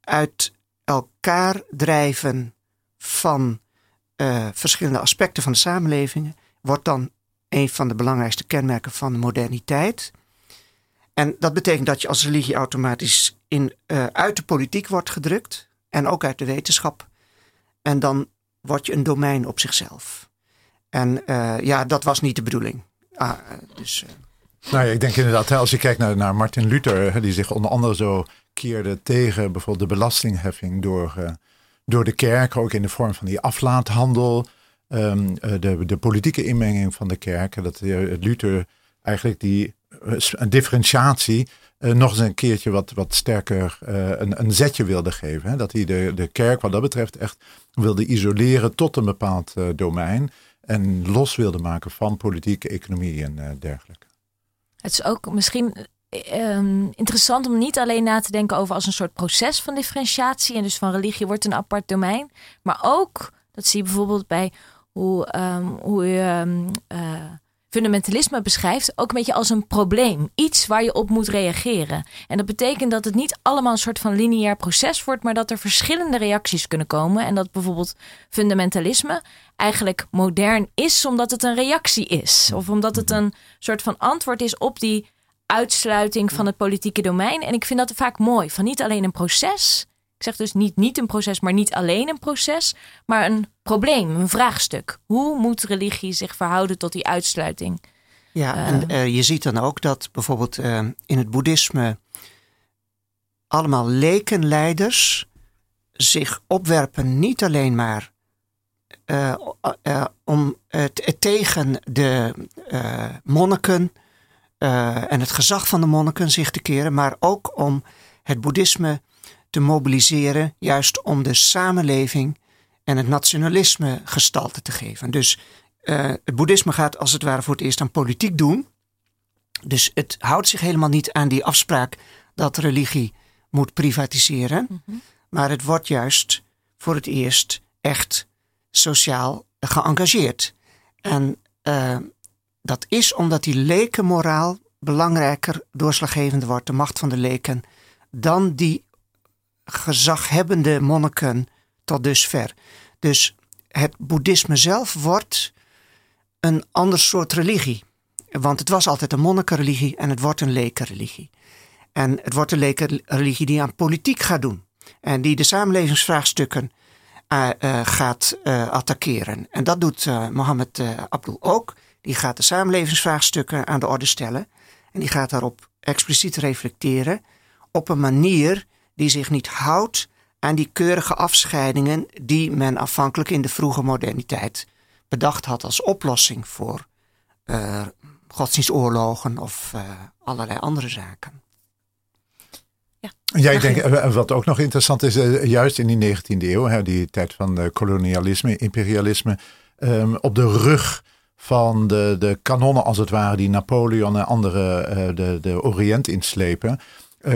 uit elkaar drijven van eh, verschillende aspecten van de samenleving wordt dan een van de belangrijkste kenmerken van de moderniteit. En dat betekent dat je als religie automatisch in, uit de politiek wordt gedrukt en ook uit de wetenschap. En dan word je een domein op zichzelf. En eh, ja, dat was niet de bedoeling. Ah, dus, eh, Nou ja, ik denk inderdaad, als je kijkt naar, Martin Luther, die zich onder andere zo keerde tegen bijvoorbeeld de belastingheffing door, eh, door de kerk, ook in de vorm van die aflaathandel, ehm, eh, de, de politieke inmenging van de kerk, dat Luther eigenlijk die een differentiatie nog eens een keertje wat, wat sterker een, een zetje wilde geven. Hè? Dat hij de, de kerk wat dat betreft echt wilde isoleren tot een bepaald domein en los wilde maken van politiek, economie en eh, dergelijke. Het is ook misschien ehm, interessant om niet alleen na te denken over als een soort proces van differentiatie. En dus van religie wordt een apart domein. Maar ook, dat zie je bijvoorbeeld bij hoe, ehm, hoe je ehm, eh, fundamentalisme beschrijft. Ook een beetje als een probleem. Iets waar je op moet reageren. En dat betekent dat het niet allemaal een soort van lineair proces wordt. Maar dat er verschillende reacties kunnen komen. En dat bijvoorbeeld fundamentalisme eigenlijk modern is omdat het een reactie is. Of omdat het een soort van antwoord is op die uitsluiting van het politieke domein. En ik vind dat vaak mooi. Van niet alleen een proces. Zeg dus niet niet een proces, maar niet alleen een proces. Maar een probleem, een vraagstuk. Hoe moet religie zich verhouden tot die uitsluiting? Ja, Eh. en eh, je ziet dan ook dat bijvoorbeeld eh, in het boeddhisme allemaal lekenleiders zich opwerpen niet alleen maar om het tegen de monniken en het gezag van de monniken zich te keren, maar ook om het boeddhisme te mobiliseren, juist om de samenleving en het nationalisme gestalte te geven. Dus eh, het boeddhisme gaat als het ware voor het eerst aan politiek doen. Dus het houdt zich helemaal niet aan die afspraak dat religie moet privatiseren. Maar het wordt juist voor het eerst echt sociaal geëngageerd. En eh, dat is omdat die lekenmoraal belangrijker, doorslaggevend wordt, de macht van de leken, dan die gezaghebbende monniken tot dusver. Dus het boeddhisme zelf wordt een ander soort religie. Want het was altijd een monnikenreligie en het wordt een lekenreligie. En het wordt een lekenreligie die aan politiek gaat doen. En die de samenlevingsvraagstukken eh, eh, gaat eh, attackeren. En dat doet Mohammed Abdul ook. Die gaat de samenlevingsvraagstukken aan de orde stellen. En die gaat daarop expliciet reflecteren. Op een manier die zich niet houdt aan die keurige afscheidingen die men afhankelijk in de vroege moderniteit bedacht had als oplossing voor eh, godsdienstoorlogen of eh, allerlei andere zaken. Ja, ik denk, eh, wat ook nog interessant is, juist in die 19e eeuw, hè, die tijd van eh, kolonialisme, imperialisme, ehm, op de rug van de, de kanonnen als het ware, die Napoleon en anderen eh, de, de Oriënt inslepen,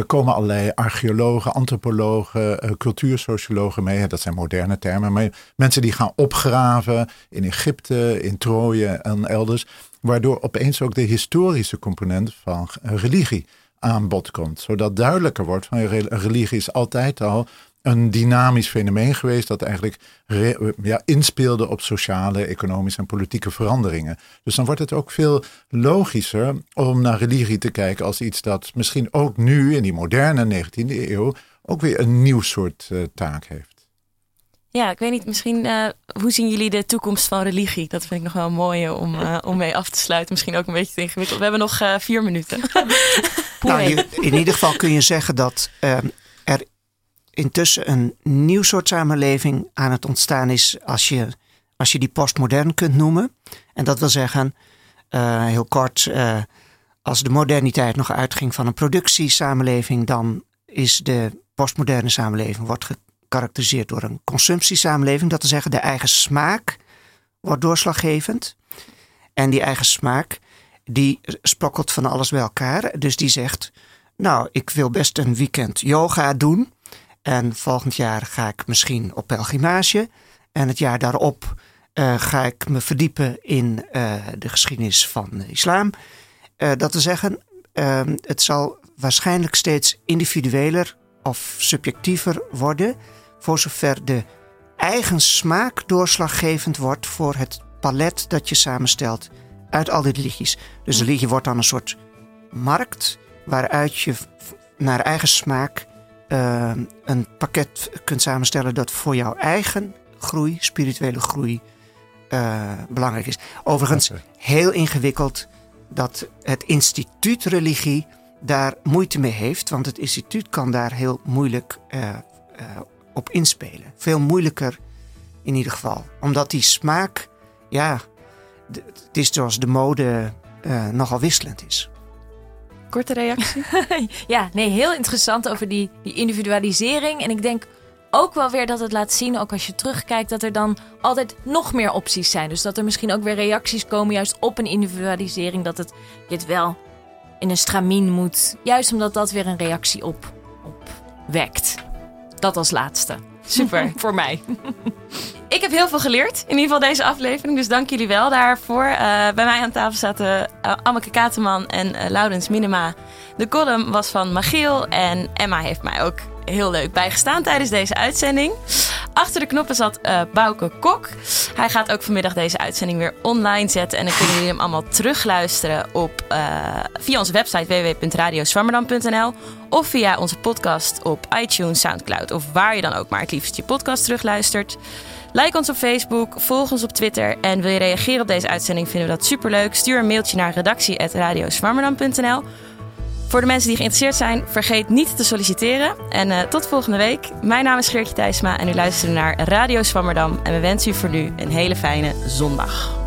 komen allerlei archeologen, antropologen, eh, cultuursociologen mee. Dat zijn moderne termen. Maar mensen die gaan opgraven in Egypte, in Troje en elders. Waardoor opeens ook de historische component van eh, religie aan bod komt. Zodat duidelijker wordt van re- religie is altijd al een dynamisch fenomeen geweest dat eigenlijk re- ja, inspeelde op sociale, economische en politieke veranderingen. Dus dan wordt het ook veel logischer om naar religie te kijken als iets dat misschien ook nu in die moderne 19e eeuw ook weer een nieuw soort eh, taak heeft. Ja, ik weet niet, misschien eh, hoe zien jullie de toekomst van religie? Dat vind ik nog wel mooi om, eh, om mee af te sluiten. Misschien ook een beetje te ingewikkeld. We hebben nog eh, vier minuten. Nou, je- in ieder geval kun je zeggen dat er intussen een nieuw soort samenleving aan het ontstaan is als je, als je die postmodern kunt noemen. En dat wil zeggen, eh, heel kort, eh, als de moderniteit nog uitging van een productiesamenleving, dan is de postmoderne samenleving wordt gekarakteriseerd door een consumptiesamenleving. Dat wil zeggen, de eigen smaak wordt doorslaggevend. En die eigen smaak, die sprokkelt van alles bij elkaar. Dus die zegt, nou, ik wil best een weekend yoga doen. En volgend jaar ga ik misschien op pelgrimage. En het jaar daarop eh, ga ik me verdiepen in eh, de geschiedenis van de islam. Eh, dat te zeggen, ehm, het zal waarschijnlijk steeds individueler of subjectiever worden. Voor zover de eigen smaak doorslaggevend wordt voor het palet dat je samenstelt uit al die religies. Dus de religie wordt dan een soort markt waaruit je naar eigen smaak eh, een pakket kunt samenstellen dat voor jouw eigen groei, spirituele groei, eh, belangrijk is. Overigens, heel ingewikkeld dat het instituut religie daar moeite mee heeft, want het instituut kan daar heel moeilijk eh, op inspelen. Veel moeilijker in ieder geval, omdat die smaak, ja, het is zoals de mode nogal wisselend is. Korte reactie? Ja, nee, heel interessant over die, die individualisering. En ik denk ook wel weer dat het laat zien, ook als je terugkijkt, dat er dan altijd nog meer opties zijn. Dus dat er misschien ook weer reacties komen juist op een individualisering. Dat het, je het wel in een stramien moet. Juist omdat dat weer een reactie op, op wekt. Dat als laatste. Super, voor mij. Ik heb heel veel geleerd, in ieder geval deze aflevering. Dus dank jullie wel daarvoor. Eh, bij mij aan tafel zaten uh, Anneke Kateman en uh, Laurens Minema. De column was van Magiel en Emma heeft mij ook heel leuk bijgestaan tijdens deze uitzending. Achter de knoppen zat uh, Bouke Kok. Hij gaat ook vanmiddag deze uitzending weer online zetten. En dan kunnen jullie hem allemaal terugluisteren op, via onze website www.radioswammerdam.nl of via onze podcast op iTunes, Soundcloud of waar je dan ook maar het liefst je podcast terugluistert. Like ons op Facebook, volg ons op Twitter en wil je reageren op deze uitzending, vinden we dat superleuk. Stuur een mailtje naar redactie.radioswammerdam.nl. Voor de mensen die geïnteresseerd zijn, vergeet niet te solliciteren. En uh, tot volgende week. Mijn naam is Geertje Thijsma en u luistert naar Radio Swammerdam. En we wensen u voor nu een hele fijne zondag.